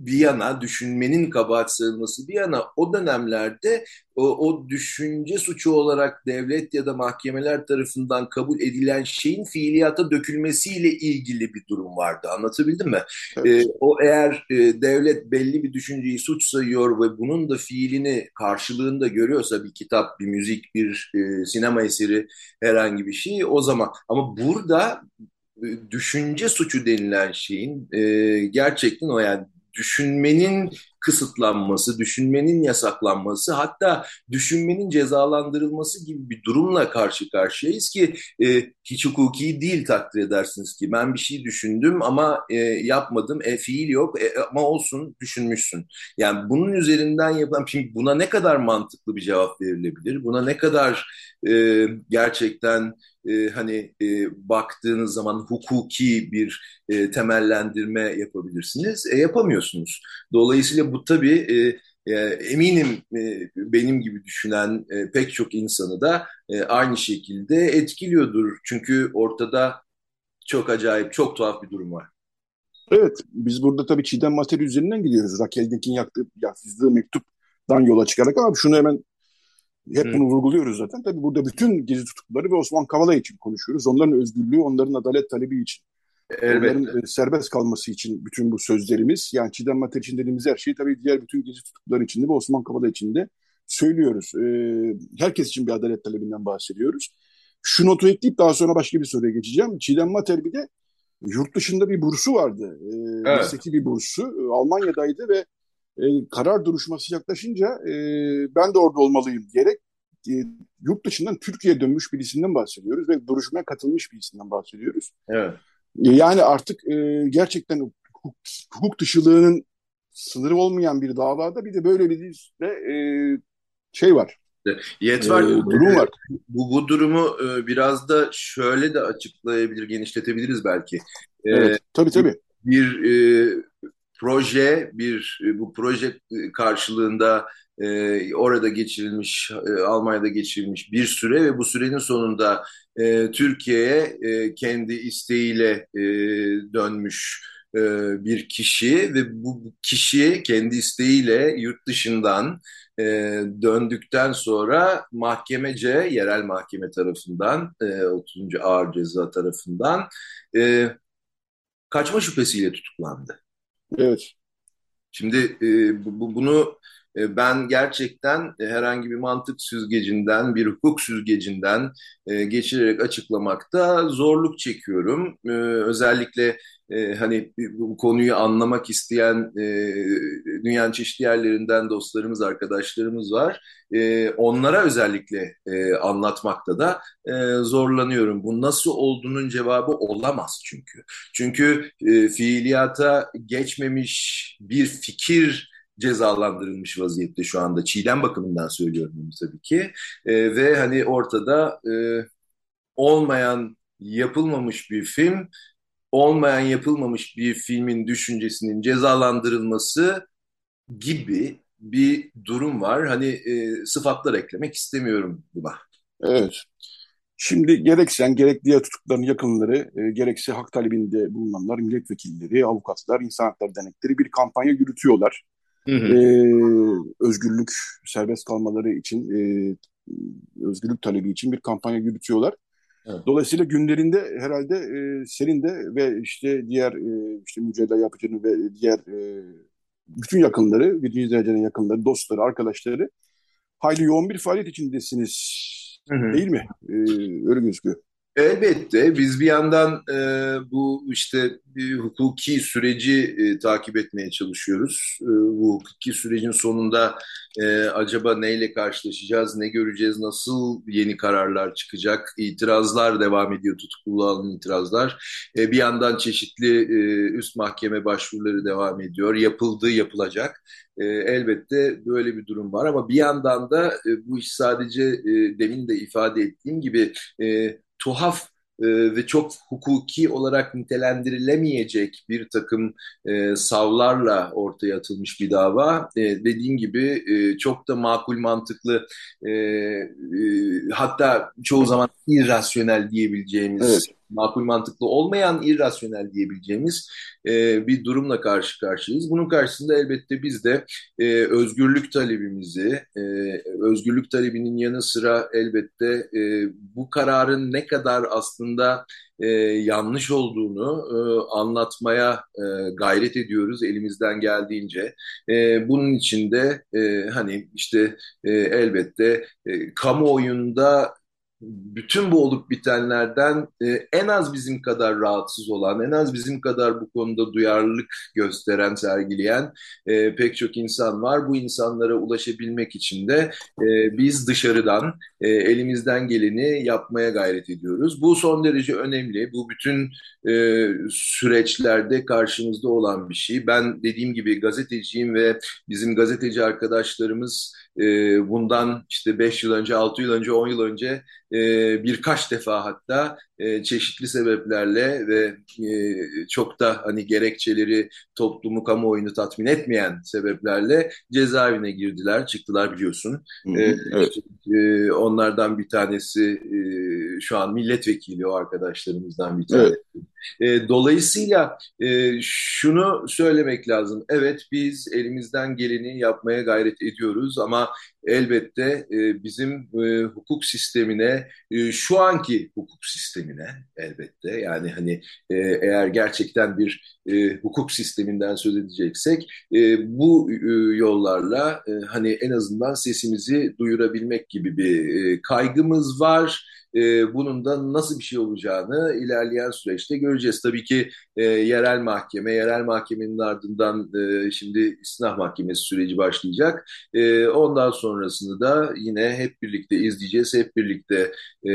bir yana, düşünmenin kabahat sayılması bir yana o dönemlerde o, o düşünce suçu olarak devlet ya da mahkemeler tarafından kabul edilen şeyin fiiliyata dökülmesiyle ilgili bir durum vardı. Anlatabildim mi? Evet. Ee, o eğer e, devlet belli bir düşünceyi suç sayıyor ve bunun da fiilini karşılığında görüyorsa bir kitap, bir müzik, bir e, sinema eseri herhangi bir şey o zaman ama burada e, düşünce suçu denilen şeyin e, gerçekten o yani düşünmenin kısıtlanması, düşünmenin yasaklanması, hatta düşünmenin cezalandırılması gibi bir durumla karşı karşıyayız ki e, hiç hukuki değil takdir edersiniz ki. Ben bir şey düşündüm ama e, yapmadım, e, fiil yok e, ama olsun düşünmüşsün. Yani bunun üzerinden yapılan, şimdi buna ne kadar mantıklı bir cevap verilebilir? Buna ne kadar e, gerçekten e, hani e, baktığınız zaman hukuki bir e, temellendirme yapabilirsiniz. E, yapamıyorsunuz. Dolayısıyla bu tabii e, e, eminim e, benim gibi düşünen e, pek çok insanı da e, aynı şekilde etkiliyordur. Çünkü ortada çok acayip, çok tuhaf bir durum var. Evet, biz burada tabii Çiğdem Materi üzerinden gidiyoruz. Raquel Dick'in yaktığı, yazdığı mektuptan yola çıkarak ama şunu hemen hep bunu vurguluyoruz zaten. Tabii burada bütün gezi tutukluları ve Osman Kavala için konuşuyoruz. Onların özgürlüğü, onların adalet talebi için. Elbette. Onların e, serbest kalması için bütün bu sözlerimiz. Yani Çiğdem Mater için dediğimiz her şeyi tabii diğer bütün gezi tutukluları için de ve Osman Kavala için de söylüyoruz. Ee, herkes için bir adalet talebinden bahsediyoruz. Şu notu ekleyip daha sonra başka bir soruya geçeceğim. Çiğdem Mater bir de yurt dışında bir bursu vardı. Ee, evet. bir bursu. Almanya'daydı ve e, karar duruşması yaklaşınca e, ben de orada olmalıyım diyerek e, yurt dışından Türkiye'ye dönmüş birisinden bahsediyoruz ve duruşmaya katılmış birisinden bahsediyoruz. Evet. E, yani artık e, gerçekten hukuk, hukuk dışılığının sınırı olmayan bir davada bir de böyle bir de e, şey var. Yet var. Ee, durum var. Bu, bu durumu e, biraz da şöyle de açıklayabilir, genişletebiliriz belki. Ee, evet, tabii tabii. Bir e, proje bir e, bu proje e, karşılığında e, orada geçirilmiş e, Almanya'da geçirilmiş bir süre ve bu sürenin sonunda e, Türkiye'ye e, kendi isteğiyle e, dönmüş e, bir kişi ve bu kişi kendi isteğiyle yurt dışından e, döndükten sonra mahkemece yerel mahkeme tarafından e, 30. Ağır Ceza tarafından e, kaçma şüphesiyle tutuklandı. Evet. Şimdi e, bu, bunu ben gerçekten e, herhangi bir mantık süzgecinden, bir hukuk süzgecinden e, geçirerek açıklamakta zorluk çekiyorum. E, özellikle e, hani bu konuyu anlamak isteyen e, dünyanın çeşitli yerlerinden dostlarımız, arkadaşlarımız var. E, onlara özellikle e, anlatmakta da e, zorlanıyorum. Bu nasıl olduğunun cevabı olamaz çünkü. Çünkü e, fiiliyata geçmemiş bir fikir cezalandırılmış vaziyette şu anda. Çiğdem bakımından söylüyorum bunu tabii ki. E, ve hani ortada e, olmayan, yapılmamış bir film olmayan yapılmamış bir filmin düşüncesinin cezalandırılması gibi bir durum var. Hani e, sıfatlar eklemek istemiyorum buna. Evet. Şimdi gerek sen gerek diğer tutukların yakınları, e, gerekse hak talebinde bulunanlar, milletvekilleri, avukatlar, insan hakları dernekleri bir kampanya yürütüyorlar. Hı hı. Ee, özgürlük, serbest kalmaları için, e, özgürlük talebi için bir kampanya yürütüyorlar. Evet. Dolayısıyla günlerinde herhalde e, senin de ve işte diğer e, işte Mücella Yapıcı'nın ve diğer e, bütün yakınları, bütün izleyicilerin yakınları, dostları, arkadaşları hayli yoğun bir faaliyet içindesiniz. Hı hı. Değil mi? E, öyle gözüküyor. Elbette biz bir yandan e, bu işte bir hukuki süreci e, takip etmeye çalışıyoruz. E, bu hukuki sürecin sonunda e, acaba neyle karşılaşacağız, ne göreceğiz, nasıl yeni kararlar çıkacak, itirazlar devam ediyor, tutukluluğa itirazlar. E, bir yandan çeşitli e, üst mahkeme başvuruları devam ediyor, yapıldı, yapılacak. E, elbette böyle bir durum var ama bir yandan da e, bu iş sadece e, demin de ifade ettiğim gibi e, tuhaf e, ve çok hukuki olarak nitelendirilemeyecek bir takım e, savlarla ortaya atılmış bir dava. E, dediğim gibi e, çok da makul mantıklı e, e, hatta çoğu zaman irrasyonel diyebileceğimiz makul mantıklı olmayan irrasyonel diyebileceğimiz e, bir durumla karşı karşıyayız. Bunun karşısında elbette biz de e, özgürlük talebimizi, e, özgürlük talebinin yanı sıra elbette e, bu kararın ne kadar aslında e, yanlış olduğunu e, anlatmaya e, gayret ediyoruz elimizden geldiğince. E, bunun için de e, hani işte e, elbette e, kamuoyunda bütün bu olup bitenlerden e, en az bizim kadar rahatsız olan, en az bizim kadar bu konuda duyarlılık gösteren, sergileyen e, pek çok insan var. Bu insanlara ulaşabilmek için de e, biz dışarıdan e, elimizden geleni yapmaya gayret ediyoruz. Bu son derece önemli. Bu bütün e, süreçlerde karşımızda olan bir şey. Ben dediğim gibi gazeteciyim ve bizim gazeteci arkadaşlarımız bundan işte 5 yıl önce, 6 yıl önce, 10 yıl önce e, birkaç defa hatta e, çeşitli sebeplerle ve e, çok da hani gerekçeleri toplumu, kamuoyunu tatmin etmeyen sebeplerle cezaevine girdiler, çıktılar biliyorsun. Hı hı, e, evet. e, onlardan bir tanesi e, şu an milletvekili o arkadaşlarımızdan bir tanesi. Evet. E, dolayısıyla e, şunu söylemek lazım. Evet biz elimizden geleni yapmaya gayret ediyoruz ama elbette e, bizim e, hukuk sistemine, e, şu anki hukuk sistemine elbette yani hani e, eğer gerçekten bir e, hukuk sisteminden söz edeceksek e, bu e, yollarla e, hani en azından sesimizi duyurabilmek gibi bir e, kaygımız var e, bunun da nasıl bir şey olacağını ilerleyen süreçte göreceğiz. Tabii ki e, yerel mahkeme, yerel mahkemenin ardından e, şimdi istinaf mahkemesi süreci başlayacak. E, ondan sonrasını da yine hep birlikte izleyeceğiz, hep birlikte e,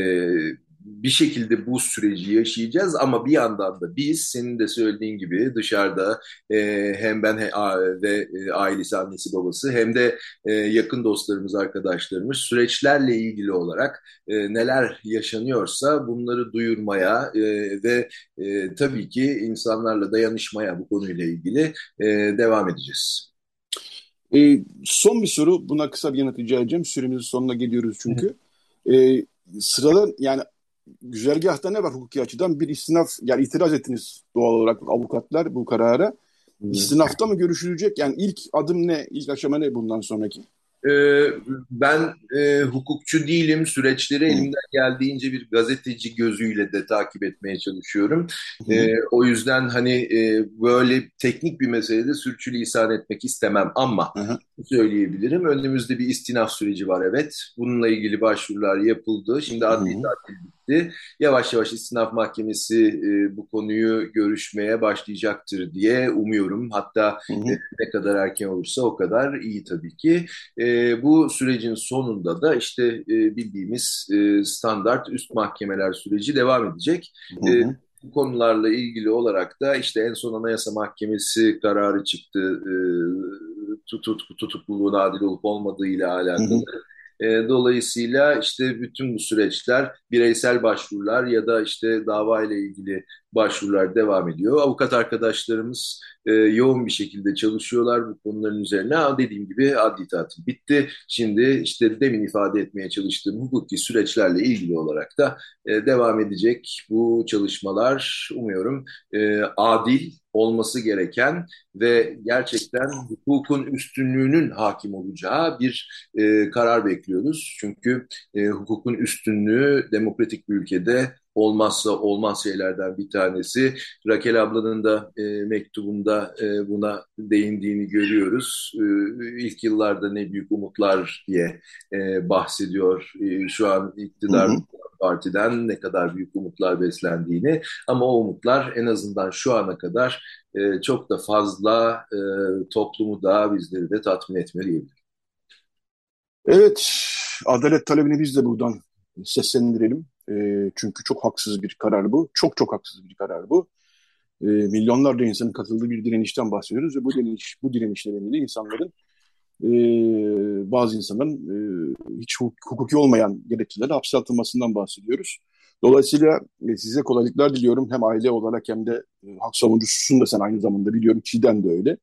bir şekilde bu süreci yaşayacağız ama bir yandan da biz senin de söylediğin gibi dışarıda e, hem ben he, a, ve e, ailesi annesi babası hem de e, yakın dostlarımız arkadaşlarımız süreçlerle ilgili olarak e, neler yaşanıyorsa bunları duyurmaya e, ve e, tabii ki insanlarla dayanışmaya bu konuyla ilgili e, devam edeceğiz. E, son bir soru. Buna kısa bir yanıt rica edeceğim. Süremizin sonuna geliyoruz çünkü. E, sırada yani güzergahta ne var hukuki açıdan? Bir istinaf, yani itiraz ettiniz doğal olarak avukatlar bu karara. Hmm. İstinafta mı görüşülecek? Yani ilk adım ne? İlk aşama ne bundan sonraki? Ee, ben e, hukukçu değilim. Süreçleri elimden geldiğince bir gazeteci gözüyle de takip etmeye çalışıyorum. E, o yüzden hani e, böyle teknik bir meselede sürçülisan etmek istemem ama söyleyebilirim. Önümüzde bir istinaf süreci var evet. Bununla ilgili başvurular yapıldı. Şimdi adli tatil bitti. Yavaş yavaş istinaf mahkemesi e, bu konuyu görüşmeye başlayacaktır diye umuyorum. Hatta hı hı. E, ne kadar erken olursa o kadar iyi tabii ki. E, bu sürecin sonunda da işte e, bildiğimiz e, standart üst mahkemeler süreci devam edecek. Hı hı. E, bu konularla ilgili olarak da işte en son Anayasa Mahkemesi kararı çıktı. E, tut, tutukluluğun adil olup olmadığı ile alakalı. Hı hı. E, dolayısıyla işte bütün bu süreçler bireysel başvurular ya da işte dava ile ilgili başvurular devam ediyor. Avukat arkadaşlarımız e, yoğun bir şekilde çalışıyorlar bu konuların üzerine. Ama dediğim gibi adli tatil bitti. Şimdi işte demin ifade etmeye çalıştığım hukuki süreçlerle ilgili olarak da e, devam edecek bu çalışmalar umuyorum e, adil olması gereken ve gerçekten hukukun üstünlüğünün hakim olacağı bir e, karar bekliyoruz. Çünkü e, hukukun üstünlüğü demokratik bir ülkede olmazsa olmaz şeylerden bir tanesi. Rakel ablanın da e, mektubunda e, buna değindiğini görüyoruz. E, ilk yıllarda ne büyük umutlar diye e, bahsediyor e, şu an iktidar hı hı. Partiden ne kadar büyük umutlar beslendiğini. Ama o umutlar en azından şu ana kadar e, çok da fazla e, toplumu da bizleri de tatmin etmeli. Evet, adalet talebini biz de buradan seslendirelim. E, çünkü çok haksız bir karar bu. Çok çok haksız bir karar bu. E, milyonlarca insanın katıldığı bir direnişten bahsediyoruz ve bu direniş, bu direniş insanların e, bazı insanların e, hiç hukuki olmayan gerekçelerle hapse atılmasından bahsediyoruz. Dolayısıyla e, size kolaylıklar diliyorum hem aile olarak hem de e, hak savunucususun da sen aynı zamanda biliyorum Çiğdem de öyle.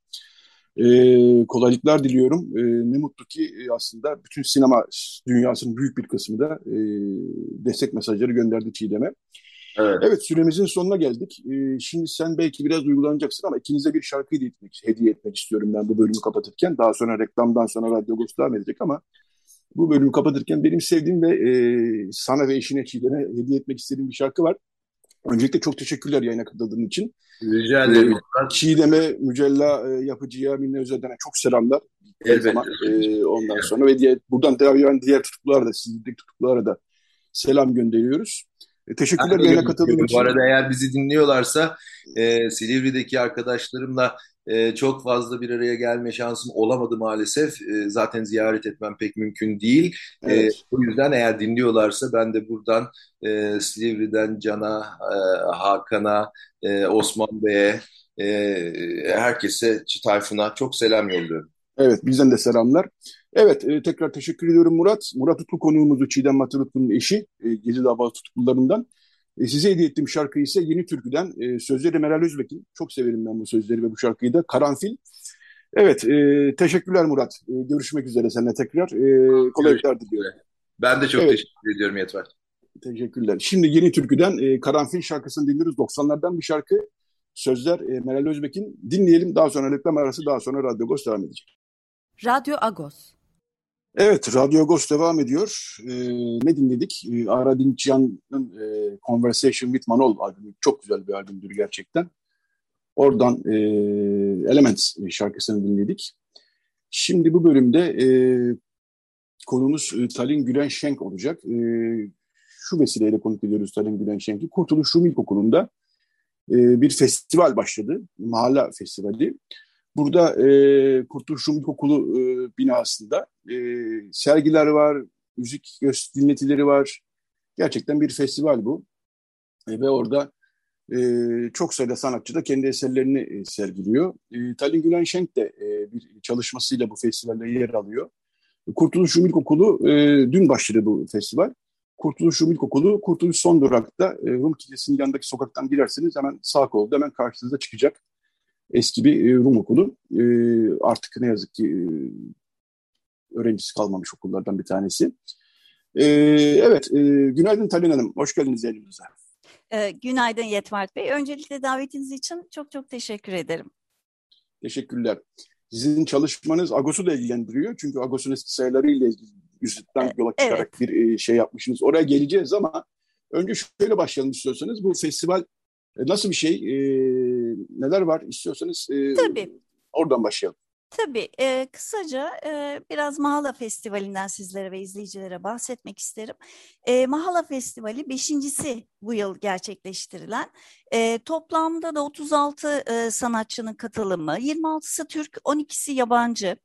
E, kolaylıklar diliyorum. E, ne mutlu ki e, aslında bütün sinema dünyasının büyük bir kısmı da e, destek mesajları gönderdi Çiğdem'e. Evet. evet süremizin sonuna geldik. Ee, şimdi sen belki biraz uygulanacaksın ama ikinize bir şarkı hediye etmek, hediye etmek istiyorum ben bu bölümü kapatırken. Daha sonra reklamdan sonra Radyo devam edecek ama bu bölümü kapatırken benim sevdiğim ve e, sana ve eşine Çiğdem'e hediye etmek istediğim bir şarkı var. Öncelikle çok teşekkürler yayına katıldığın için. Rica ederim. Ee, Çiğdem'e, Mücella e, yapıcıya, Minne Özel'den çok selamlar. Elbette. Ee, ondan sonra ve diğer, buradan devam eden diğer tutuklulara da, sizlik tutuklulara da selam gönderiyoruz. E, teşekkürler yayına katıldığın için. Bu arada eğer bizi dinliyorlarsa e, Silivri'deki arkadaşlarımla e, çok fazla bir araya gelme şansım olamadı maalesef. E, zaten ziyaret etmem pek mümkün değil. E, evet. E, o yüzden eğer dinliyorlarsa ben de buradan e, Silivri'den Can'a, e, Hakan'a, e, Osman Bey'e, e, herkese, Tayfun'a çok selam yolluyorum. Evet, bizden de selamlar. Evet, e, tekrar teşekkür ediyorum Murat. Murat Utlu konuğumuzu Çiğdem Matırutlu'nun eşi, e, Gezi Davası tutuklularından. E, size hediye ettiğim şarkı ise Yeni Türkü'den. E, sözleri Meral Özbek'in. Çok severim ben bu sözleri ve bu şarkıyı da. Karanfil. Evet, e, teşekkürler Murat. E, görüşmek üzere seninle tekrar. E, kolaylıklar diliyorum. Ben de çok evet. teşekkür ediyorum Yetver. Teşekkürler. Şimdi Yeni Türkü'den e, Karanfil şarkısını dinliyoruz. 90'lardan bir şarkı. Sözler e, Meral Özbek'in. Dinleyelim. Daha sonra reklam arası, daha sonra Radyo Agos devam edecek. Radyo Agos. Evet, Radyo Agos devam ediyor. Ee, ne dinledik? Ee, Ara Dinçyan'ın e, Conversation with Manol albümü. Çok güzel bir albümdür gerçekten. Oradan e, Elements şarkısını dinledik. Şimdi bu bölümde e, konumuz e, Talin Gülen Şenk olacak. E, şu vesileyle konuk ediyoruz Talin Gülen Şenk'i. Kurtuluş Rum İlkokulu'nda e, bir festival başladı. Mahalle Festivali. Burada e, Kurtuluş Rum İlkokulu e, binasında e, sergiler var, müzik dinletileri var. Gerçekten bir festival bu. E, ve orada e, çok sayıda sanatçı da kendi eserlerini e, sergiliyor. E, Talin Gülen Şenk de e, bir çalışmasıyla bu festivalde yer alıyor. Kurtuluş Rum İlkokulu e, dün başladı bu festival. Kurtuluş Rum İlkokulu, Kurtuluş Son Durak'ta e, Rum Kilisesi'nin yanındaki sokaktan girerseniz hemen sağ kolda hemen karşınıza çıkacak eski bir e, Rum okulu. E, artık ne yazık ki e, öğrencisi kalmamış okullardan bir tanesi. evet, günaydın Talin Hanım. Hoş geldiniz elimize. günaydın Yetvart Bey. Öncelikle davetiniz için çok çok teşekkür ederim. Teşekkürler. Sizin çalışmanız Agos'u da ilgilendiriyor. Çünkü Agos'un eski sayılarıyla yüzden yola çıkarak evet. bir şey yapmışsınız. Oraya geleceğiz ama önce şöyle başlayalım istiyorsanız. Bu festival nasıl bir şey? Neler var istiyorsanız e, Tabii. oradan başlayalım. Tabii. E, kısaca e, biraz Mahala Festivali'nden sizlere ve izleyicilere bahsetmek isterim. E, Mahala Festivali beşincisi bu yıl gerçekleştirilen. E, toplamda da 36 e, sanatçının katılımı, 26'sı Türk, 12'si yabancı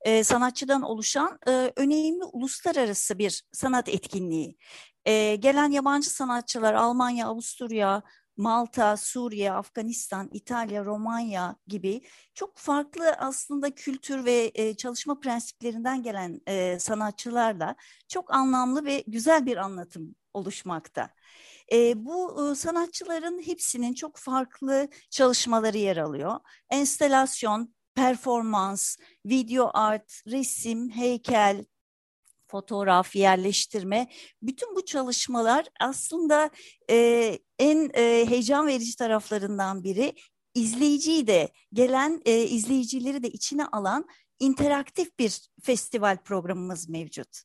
e, sanatçıdan oluşan e, önemli uluslararası bir sanat etkinliği. E, gelen yabancı sanatçılar Almanya, Avusturya, Malta, Suriye, Afganistan, İtalya, Romanya gibi çok farklı aslında kültür ve e, çalışma prensiplerinden gelen e, sanatçılarla çok anlamlı ve güzel bir anlatım oluşmakta. E, bu sanatçıların hepsinin çok farklı çalışmaları yer alıyor. Enstelasyon, performans, video art, resim, heykel, fotoğraf, yerleştirme, bütün bu çalışmalar aslında e, en e, heyecan verici taraflarından biri izleyiciyi de gelen e, izleyicileri de içine alan interaktif bir festival programımız mevcut.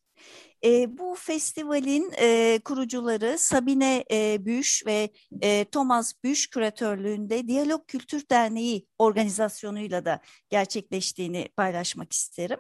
E, bu festivalin e, kurucuları Sabine e, Büş ve e, Thomas Büş küratörlüğünde Diyalog Kültür Derneği organizasyonuyla da gerçekleştiğini paylaşmak isterim.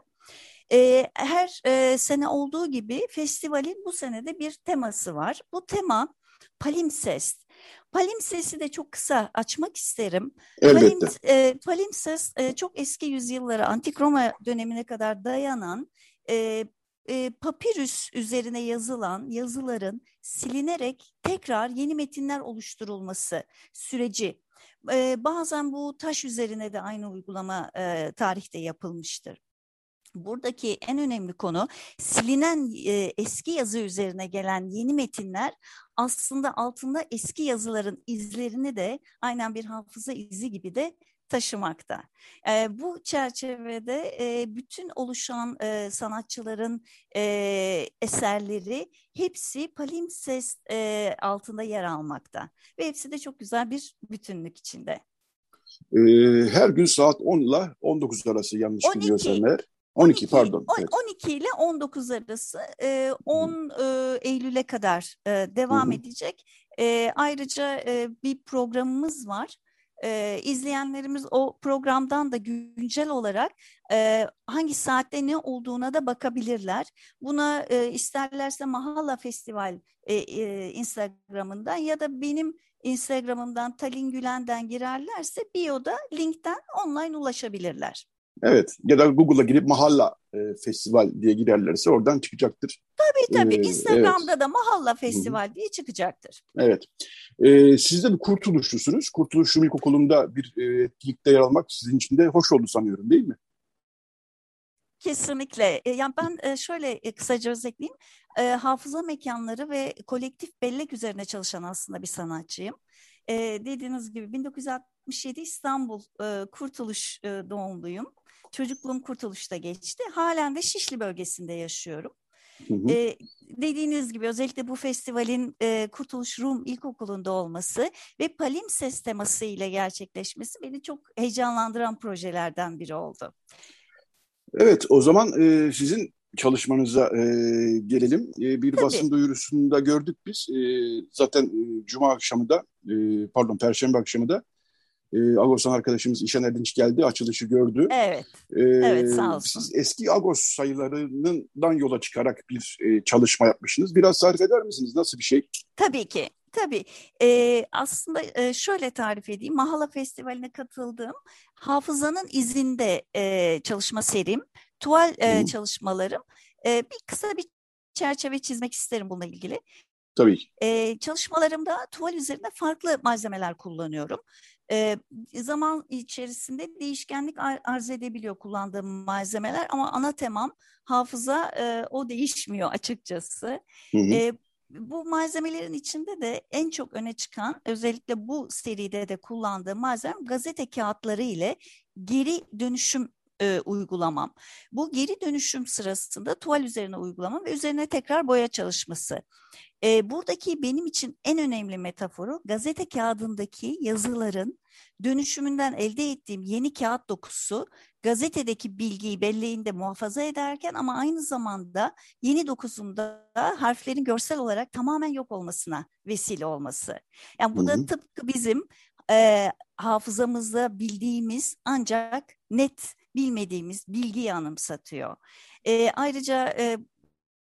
E, her e, sene olduğu gibi festivalin bu senede bir teması var. Bu tema palimpsest. Palimpsest'i de çok kısa açmak isterim. Elbette. Palim, e, palimpsest e, çok eski yüzyıllara, Antik Roma dönemine kadar dayanan e, e, papirüs üzerine yazılan yazıların silinerek tekrar yeni metinler oluşturulması süreci. E, bazen bu taş üzerine de aynı uygulama e, tarihte yapılmıştır. Buradaki en önemli konu silinen e, eski yazı üzerine gelen yeni metinler aslında altında eski yazıların izlerini de aynen bir hafıza izi gibi de taşımakta. E, bu çerçevede e, bütün oluşan e, sanatçıların e, eserleri hepsi palimpsest e, altında yer almakta ve hepsi de çok güzel bir bütünlük içinde. E, her gün saat 10 ile 19 arası yanlış 12. biliyorsam eğer. 12, 12 pardon. Evet. 12 ile 19 arası e, 10 e, Eylül'e kadar e, devam Hı-hı. edecek. E, ayrıca e, bir programımız var. E, izleyenlerimiz o programdan da güncel olarak e, hangi saatte ne olduğuna da bakabilirler. Buna e, isterlerse Mahalla Festival e, e, Instagram'ından ya da benim Instagram'ımdan Talin Gülen'den girerlerse bio'da linkten online ulaşabilirler. Evet ya da Google'a girip Mahalla e, Festival diye girerlerse oradan çıkacaktır. Tabii tabii ee, Instagram'da evet. da Mahalla Festival Hı-hı. diye çıkacaktır. Evet. Ee, siz de bir kurtuluşlusunuz. Kurtuluş Rum İlkokulu'nda bir e, etkinlikte yer almak sizin için de hoş oldu sanıyorum değil mi? Kesinlikle. E, yani ben e, şöyle e, kısaca özetleyeyim. Hafıza mekanları ve kolektif bellek üzerine çalışan aslında bir sanatçıyım. Dediğiniz gibi 1967 İstanbul Kurtuluş doğumluyum. Çocukluğum Kurtuluş'ta geçti. Halen de Şişli bölgesinde yaşıyorum. Hı hı. Ee, dediğiniz gibi özellikle bu festivalin e, Kurtuluş Rum İlkokulu'nda olması ve Palimpses teması ile gerçekleşmesi beni çok heyecanlandıran projelerden biri oldu. Evet o zaman e, sizin çalışmanıza e, gelelim. E, bir Tabii. basın duyurusunda gördük biz. E, zaten e, Cuma akşamı da e, pardon Perşembe akşamı da e, Agos'tan arkadaşımız İşen Erdinç geldi, açılışı gördü. Evet, e, evet sağ olsun. Siz eski Agos sayılarından yola çıkarak bir e, çalışma yapmışsınız. Biraz tarif eder misiniz? Nasıl bir şey? Tabii ki. Tabii e, aslında e, şöyle tarif edeyim. Mahala Festivali'ne katıldığım hafızanın izinde e, çalışma serim, tuval e, çalışmalarım. E, bir kısa bir çerçeve çizmek isterim bununla ilgili. Tabii ki. Ee, çalışmalarımda tuval üzerinde farklı malzemeler kullanıyorum. Zaman içerisinde değişkenlik arz edebiliyor kullandığım malzemeler ama ana temam hafıza e, o değişmiyor açıkçası. Hı hı. E, bu malzemelerin içinde de en çok öne çıkan özellikle bu seride de kullandığım malzeme gazete kağıtları ile geri dönüşüm e, uygulamam. Bu geri dönüşüm sırasında tuval üzerine uygulamam ve üzerine tekrar boya çalışması. E, buradaki benim için en önemli metaforu gazete kağıdındaki yazıların dönüşümünden elde ettiğim yeni kağıt dokusu gazetedeki bilgiyi belleğinde muhafaza ederken ama aynı zamanda yeni dokusunda harflerin görsel olarak tamamen yok olmasına vesile olması. Yani bu da tıpkı bizim e, hafızamızda bildiğimiz ancak net bilmediğimiz bilgiyi anımsatıyor. E, ayrıca e,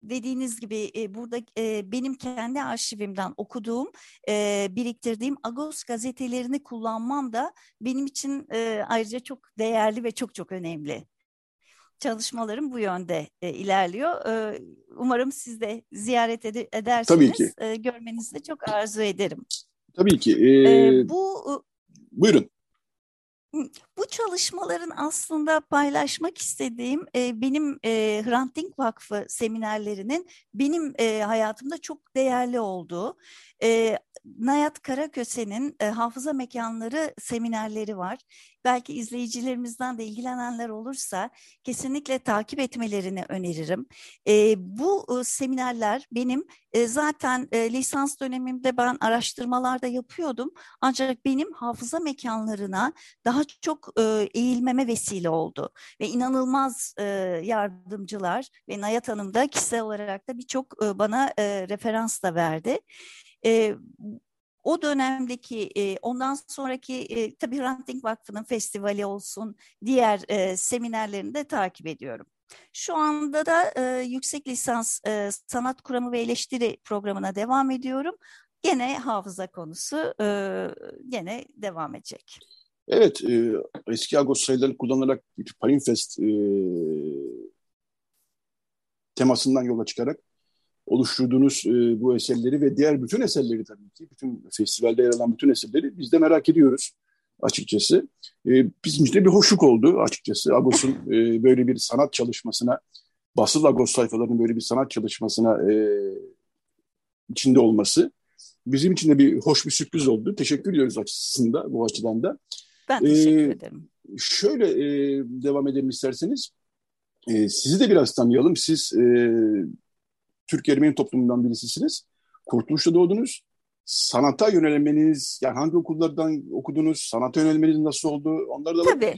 dediğiniz gibi e, burada e, benim kendi arşivimden okuduğum, e, biriktirdiğim Agos gazetelerini kullanmam da benim için e, ayrıca çok değerli ve çok çok önemli. Çalışmalarım bu yönde e, ilerliyor. E, umarım siz de ziyaret ed- edersiniz. Tabii ki. E, görmenizi de çok arzu ederim. Tabii ki. Ee, e, bu Buyurun. Bu çalışmaların aslında paylaşmak istediğim e, benim e, Hrant Dink Vakfı seminerlerinin benim e, hayatımda çok değerli olduğu. E, Nayat Karaköse'nin e, hafıza mekanları seminerleri var. Belki izleyicilerimizden de ilgilenenler olursa kesinlikle takip etmelerini öneririm. E, bu e, seminerler benim e, zaten e, lisans dönemimde ben araştırmalarda yapıyordum. Ancak benim hafıza mekanlarına daha çok e, eğilmeme vesile oldu. Ve inanılmaz e, yardımcılar ve Nayat Hanım da kişisel olarak da birçok e, bana e, referans da verdi. E, o dönemdeki e, ondan sonraki e, tabii Hrant Dink Vakfı'nın festivali olsun diğer e, seminerlerini de takip ediyorum. Şu anda da e, yüksek lisans e, sanat kuramı ve eleştiri programına devam ediyorum. Gene hafıza konusu e, gene devam edecek. Evet, e, eski Agos sayılarını kullanarak Parinfest e, temasından yola çıkarak oluşturduğunuz e, bu eserleri ve diğer bütün eserleri tabii ki, bütün festivalde yer alan bütün eserleri biz de merak ediyoruz açıkçası. E, bizim için de bir hoşluk oldu açıkçası. Agos'un e, böyle bir sanat çalışmasına, basıl Agos sayfalarının böyle bir sanat çalışmasına e, içinde olması bizim için de bir hoş bir sürpriz oldu. Teşekkür ediyoruz açısında bu açıdan da. Ben teşekkür ee, ederim. Şöyle e, devam edelim isterseniz. E, sizi de biraz tanıyalım. Siz e, Türk Ermeni toplumundan birisisiniz. Kurtuluş'ta doğdunuz. Sanata yönelmeniz, yani hangi okullardan okudunuz, sanata yönelmeniz nasıl oldu? Onları da Tabii,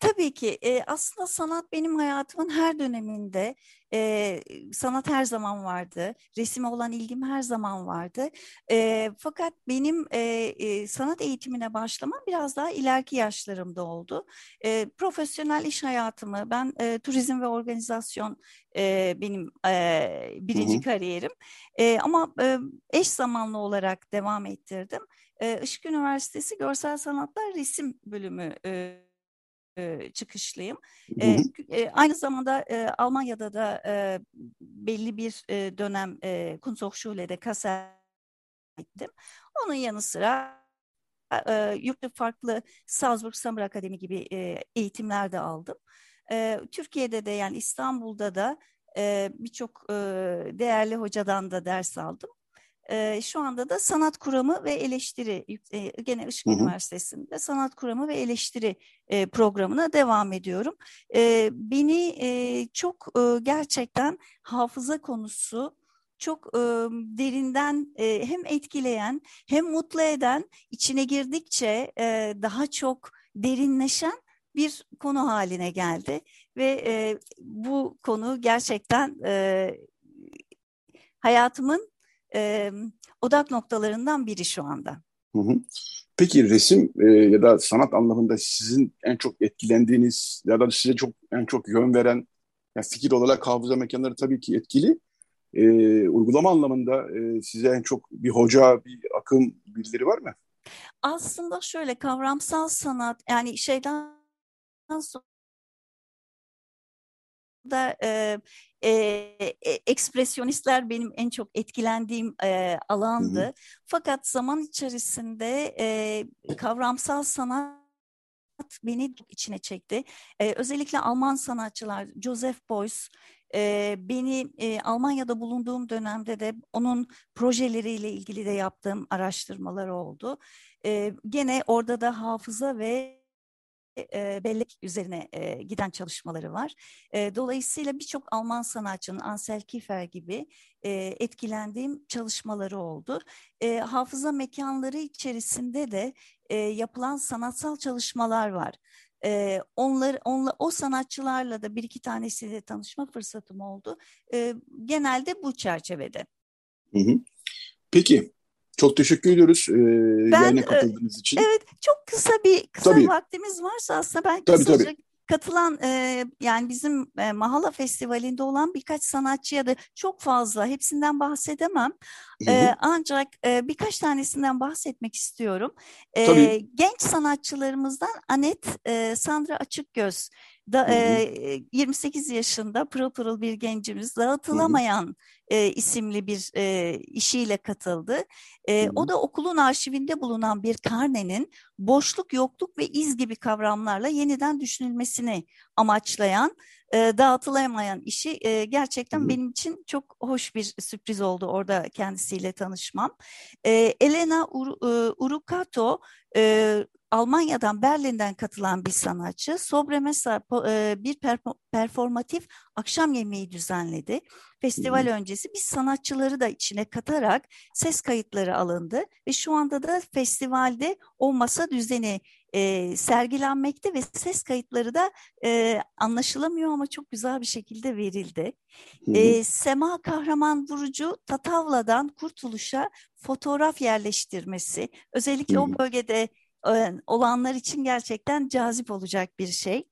tabii ki. E, aslında sanat benim hayatımın her döneminde e, sanat her zaman vardı. Resime olan ilgim her zaman vardı. E, fakat benim e, e, sanat eğitimine başlamam biraz daha ileriki yaşlarımda oldu. E, profesyonel iş hayatımı, ben e, turizm ve organizasyon e, benim e, birinci hı hı. kariyerim. E, ama e, eş zamanlı olarak devam ettirdim. E, Işık Üniversitesi Görsel Sanatlar Resim Bölümü e, e, çıkışlıyım. E, e, aynı zamanda e, Almanya'da da e, belli bir e, dönem e, Kunsthochschule'de Kassel ettim. Onun yanı sıra e, yurtta farklı Salzburg Summer Akademi gibi e, eğitimler de aldım. E, Türkiye'de de yani İstanbul'da da e, birçok e, değerli hocadan da ders aldım. E, şu anda da sanat kuramı ve eleştiri e, gene Işık. Üniversitesi'nde sanat kuramı ve eleştiri e, programına devam ediyorum. E, beni e, çok e, gerçekten hafıza konusu çok e, derinden e, hem etkileyen hem mutlu eden içine girdikçe e, daha çok derinleşen bir konu haline geldi ve e, bu konu gerçekten e, hayatımın e, odak noktalarından biri şu anda. Hı hı. Peki resim e, ya da sanat anlamında sizin en çok etkilendiğiniz ya da size çok en çok yön veren yani fikir olarak hafıza mekanları tabii ki etkili. E, uygulama anlamında e, size en çok bir hoca, bir akım birileri var mı? Aslında şöyle kavramsal sanat yani şeyden sonra da e, e, ekspresyonistler benim en çok etkilendiğim e, alandı. Hı hı. Fakat zaman içerisinde e, kavramsal sanat beni içine çekti. E, özellikle Alman sanatçılar Joseph Beuys e, beni e, Almanya'da bulunduğum dönemde de onun projeleriyle ilgili de yaptığım araştırmalar oldu. E, gene orada da hafıza ve e, bellek üzerine e, giden çalışmaları var. E, dolayısıyla birçok Alman sanatçının Ansel Kiefer gibi e, etkilendiğim çalışmaları oldu. E, hafıza mekanları içerisinde de e, yapılan sanatsal çalışmalar var. E, onlar, onla, o sanatçılarla da bir iki tanesiyle tanışma fırsatım oldu. E, genelde bu çerçevede. Hı hı. Peki, çok teşekkür ediyoruz e, ben, yayına katıldığınız için. Evet, çok kısa bir kısa tabii. vaktimiz varsa aslında ben tabii, kısaca tabii. katılan e, yani bizim e, Mahala Festivali'nde olan birkaç sanatçıya da çok fazla hepsinden bahsedemem. E, ancak e, birkaç tanesinden bahsetmek istiyorum. E, genç sanatçılarımızdan Anet e, Sandra Açıkgöz da, e, 28 yaşında pırıl pırıl bir gencimiz dağıtılamayan e, isimli bir e, işiyle katıldı. E, o da okulun arşivinde bulunan bir karnenin boşluk, yokluk ve iz gibi kavramlarla yeniden düşünülmesini amaçlayan e, dağıtılamayan işi e, gerçekten benim için çok hoş bir sürpriz oldu orada kendisiyle tanışmam. E, Elena Ur, e, Urukato e, Almanya'dan Berlin'den katılan bir sanatçı Sobremesa e, bir performatif akşam yemeği düzenledi. Festival öncesi biz sanatçıları da içine katarak ses kayıtları alındı ve şu anda da festivalde o masa düzeni e, sergilenmekte ve ses kayıtları da e, anlaşılamıyor ama çok güzel bir şekilde verildi. Hmm. E, Sema Kahraman Vurucu Tatavla'dan Kurtuluş'a fotoğraf yerleştirmesi özellikle hmm. o bölgede olanlar için gerçekten cazip olacak bir şey.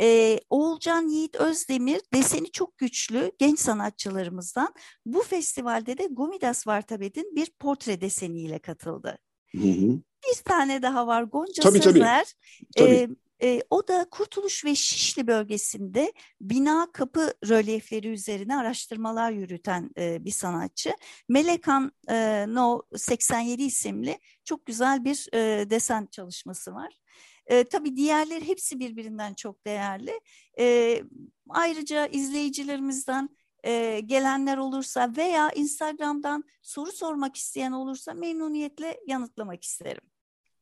Ee, Oğulcan Yiğit Özdemir deseni çok güçlü genç sanatçılarımızdan. Bu festivalde de Gomidas Vartabed'in bir portre deseniyle katıldı. Hı hı. Bir tane daha var Gonca tabii, Sezer. Tabii. Tabii. E, o da Kurtuluş ve Şişli bölgesinde bina kapı rölyefleri üzerine araştırmalar yürüten e, bir sanatçı. Melekan e, No 87 isimli çok güzel bir e, desen çalışması var. E, tabii diğerleri hepsi birbirinden çok değerli. E, ayrıca izleyicilerimizden e, gelenler olursa veya Instagram'dan soru sormak isteyen olursa memnuniyetle yanıtlamak isterim.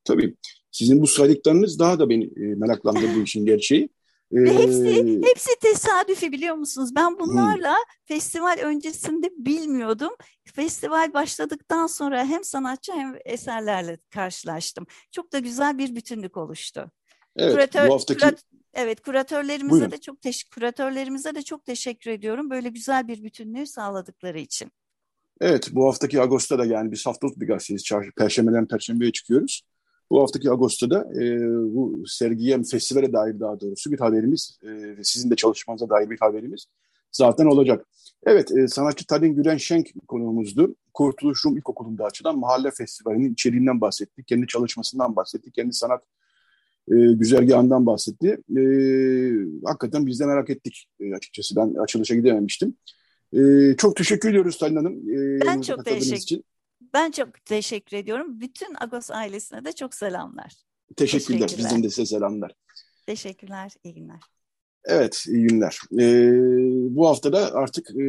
Tabii. Sizin bu saydıklarınız daha da beni e, meraklandırdı işin gerçeği. Ve hepsi, hepsi tesadüfi biliyor musunuz? Ben bunlarla hmm. festival öncesinde bilmiyordum. Festival başladıktan sonra hem sanatçı hem eserlerle karşılaştım. Çok da güzel bir bütünlük oluştu. Evet, Kuratör, bu haftaki... Kurat, evet, kuratörlerimize Buyurun. de çok teşekkür kuratörlerimize de çok teşekkür ediyorum. Böyle güzel bir bütünlüğü sağladıkları için. Evet, bu haftaki Ağustos'ta da yani biz haftalık bir gazeteyiz. Perşembeden Perşembe'ye çıkıyoruz. Bu haftaki Ağustos'ta e, bu sergiye, festivale dair daha doğrusu bir haberimiz, e, sizin de çalışmanıza dair bir haberimiz zaten olacak. Evet, e, sanatçı Tadin Gülen Şenk konuğumuzdu. Kurtuluş Rum İlkokulu'nda açılan Mahalle Festivali'nin içeriğinden bahsetti, kendi çalışmasından bahsetti, kendi sanat e, güzergahından bahsetti. E, hakikaten biz de merak ettik e, açıkçası. Ben açılışa gidememiştim. E, çok teşekkür ediyoruz Talin Hanım. E, ben çok teşekkür için. Ben çok teşekkür ediyorum. Bütün Agos ailesine de çok selamlar. Teşekkürler. Teşekkürler. Bizim de size selamlar. Teşekkürler. İyi günler. Evet, iyi günler. Ee, bu hafta da artık e,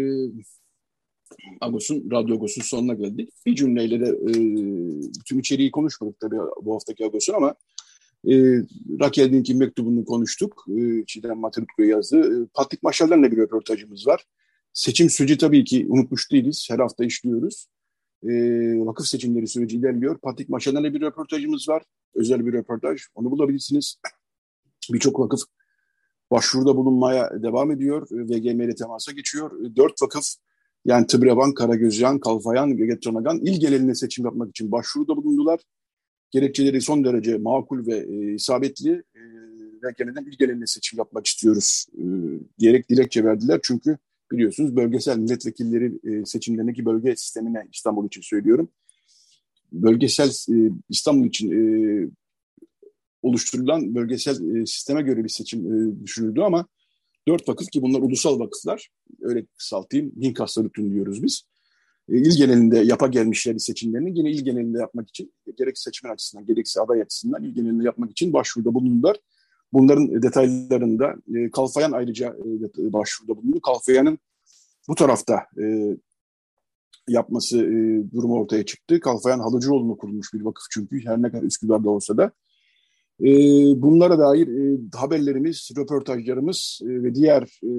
Agos'un, Radyo Agos'un sonuna geldik. Bir cümleyle de e, bütün içeriği konuşmadık tabii bu haftaki Agos'un ama e, Raquel Dink'in mektubunu konuştuk. E, Çiğdem Materutko yazdı. E, Patrik Maşal'la bir röportajımız var. Seçim süreci tabii ki unutmuş değiliz. Her hafta işliyoruz e, vakıf seçimleri süreci ilerliyor. Patrik Maşaner'le bir röportajımız var. Özel bir röportaj. Onu bulabilirsiniz. Birçok vakıf başvuruda bulunmaya devam ediyor. VGM ile temasa geçiyor. Dört vakıf yani Tıbrevan, Karagözyan, Kalfayan, Gegetronagan il geneline seçim yapmak için başvuruda bulundular. Gerekçeleri son derece makul ve e, isabetli. E, ve genelden il geneline seçim yapmak istiyoruz e, diyerek dilekçe verdiler. Çünkü biliyorsunuz bölgesel milletvekilleri e, seçimlerindeki bölge sistemine İstanbul için söylüyorum. Bölgesel e, İstanbul için e, oluşturulan bölgesel sisteme göre bir seçim düşünüldü ama dört vakıf ki bunlar ulusal vakıflar öyle kısaltayım Hinkaslar Rütün diyoruz biz. İl genelinde yapa gelmişler seçimlerini yine il genelinde yapmak için gerek seçmen açısından gerekse aday açısından il genelinde yapmak için başvuruda bulundular. Bunların detaylarında e, Kalfayan ayrıca e, başvuruda bulundu. Kalfayan'ın bu tarafta e, yapması e, durumu ortaya çıktı. Kalfayan Halıcıoğlu'nu kurulmuş bir vakıf çünkü her ne kadar Üsküdar'da olsa da. E, bunlara dair e, haberlerimiz, röportajlarımız e, ve diğer e,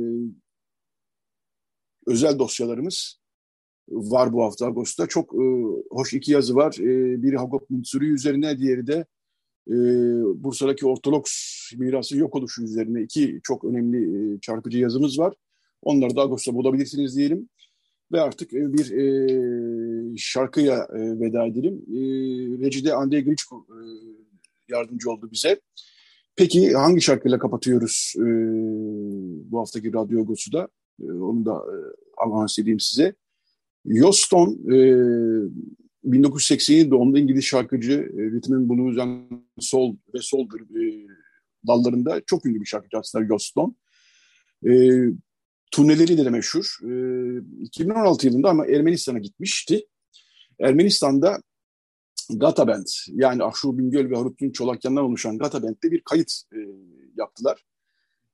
özel dosyalarımız var bu hafta Ağustos'ta. Çok e, hoş iki yazı var. E, biri Hagop Mutsuri üzerine, diğeri de e, Bursa'daki Ortodoks mirası yok oluşu üzerine iki çok önemli e, çarpıcı yazımız var. Onları da Ağustos'ta bulabilirsiniz diyelim. Ve artık e, bir e, şarkıya e, veda edelim. E, Recide Andrei Grichko e, yardımcı oldu bize. Peki hangi şarkıyla kapatıyoruz e, bu haftaki Radyo Agos'u E, onu da e, avans edeyim size. Yoston e, 1987 doğumlu İngiliz şarkıcı, e, ritmin blues and soul ve soul e, dallarında çok ünlü bir şarkıcı aslında Yoston. E, turneleri de meşhur. E, 2016 yılında ama Ermenistan'a gitmişti. Ermenistan'da Gata Band yani Ahşur Bingöl ve Harutun Çolakyan'dan oluşan Gata Band'de bir kayıt e, yaptılar.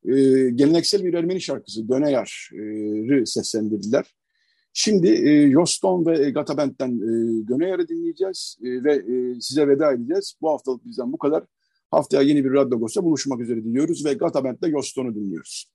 E, geleneksel bir Ermeni şarkısı Döneyar'ı seslendirdiler. Şimdi e, Yoston ve Gata Band'den e, Döneyar'ı dinleyeceğiz e, ve e, size veda edeceğiz. Bu haftalık bizden bu kadar. Haftaya yeni bir Radyo Gosta buluşmak üzere diliyoruz ve Gata Band'de Yoston'u dinliyoruz.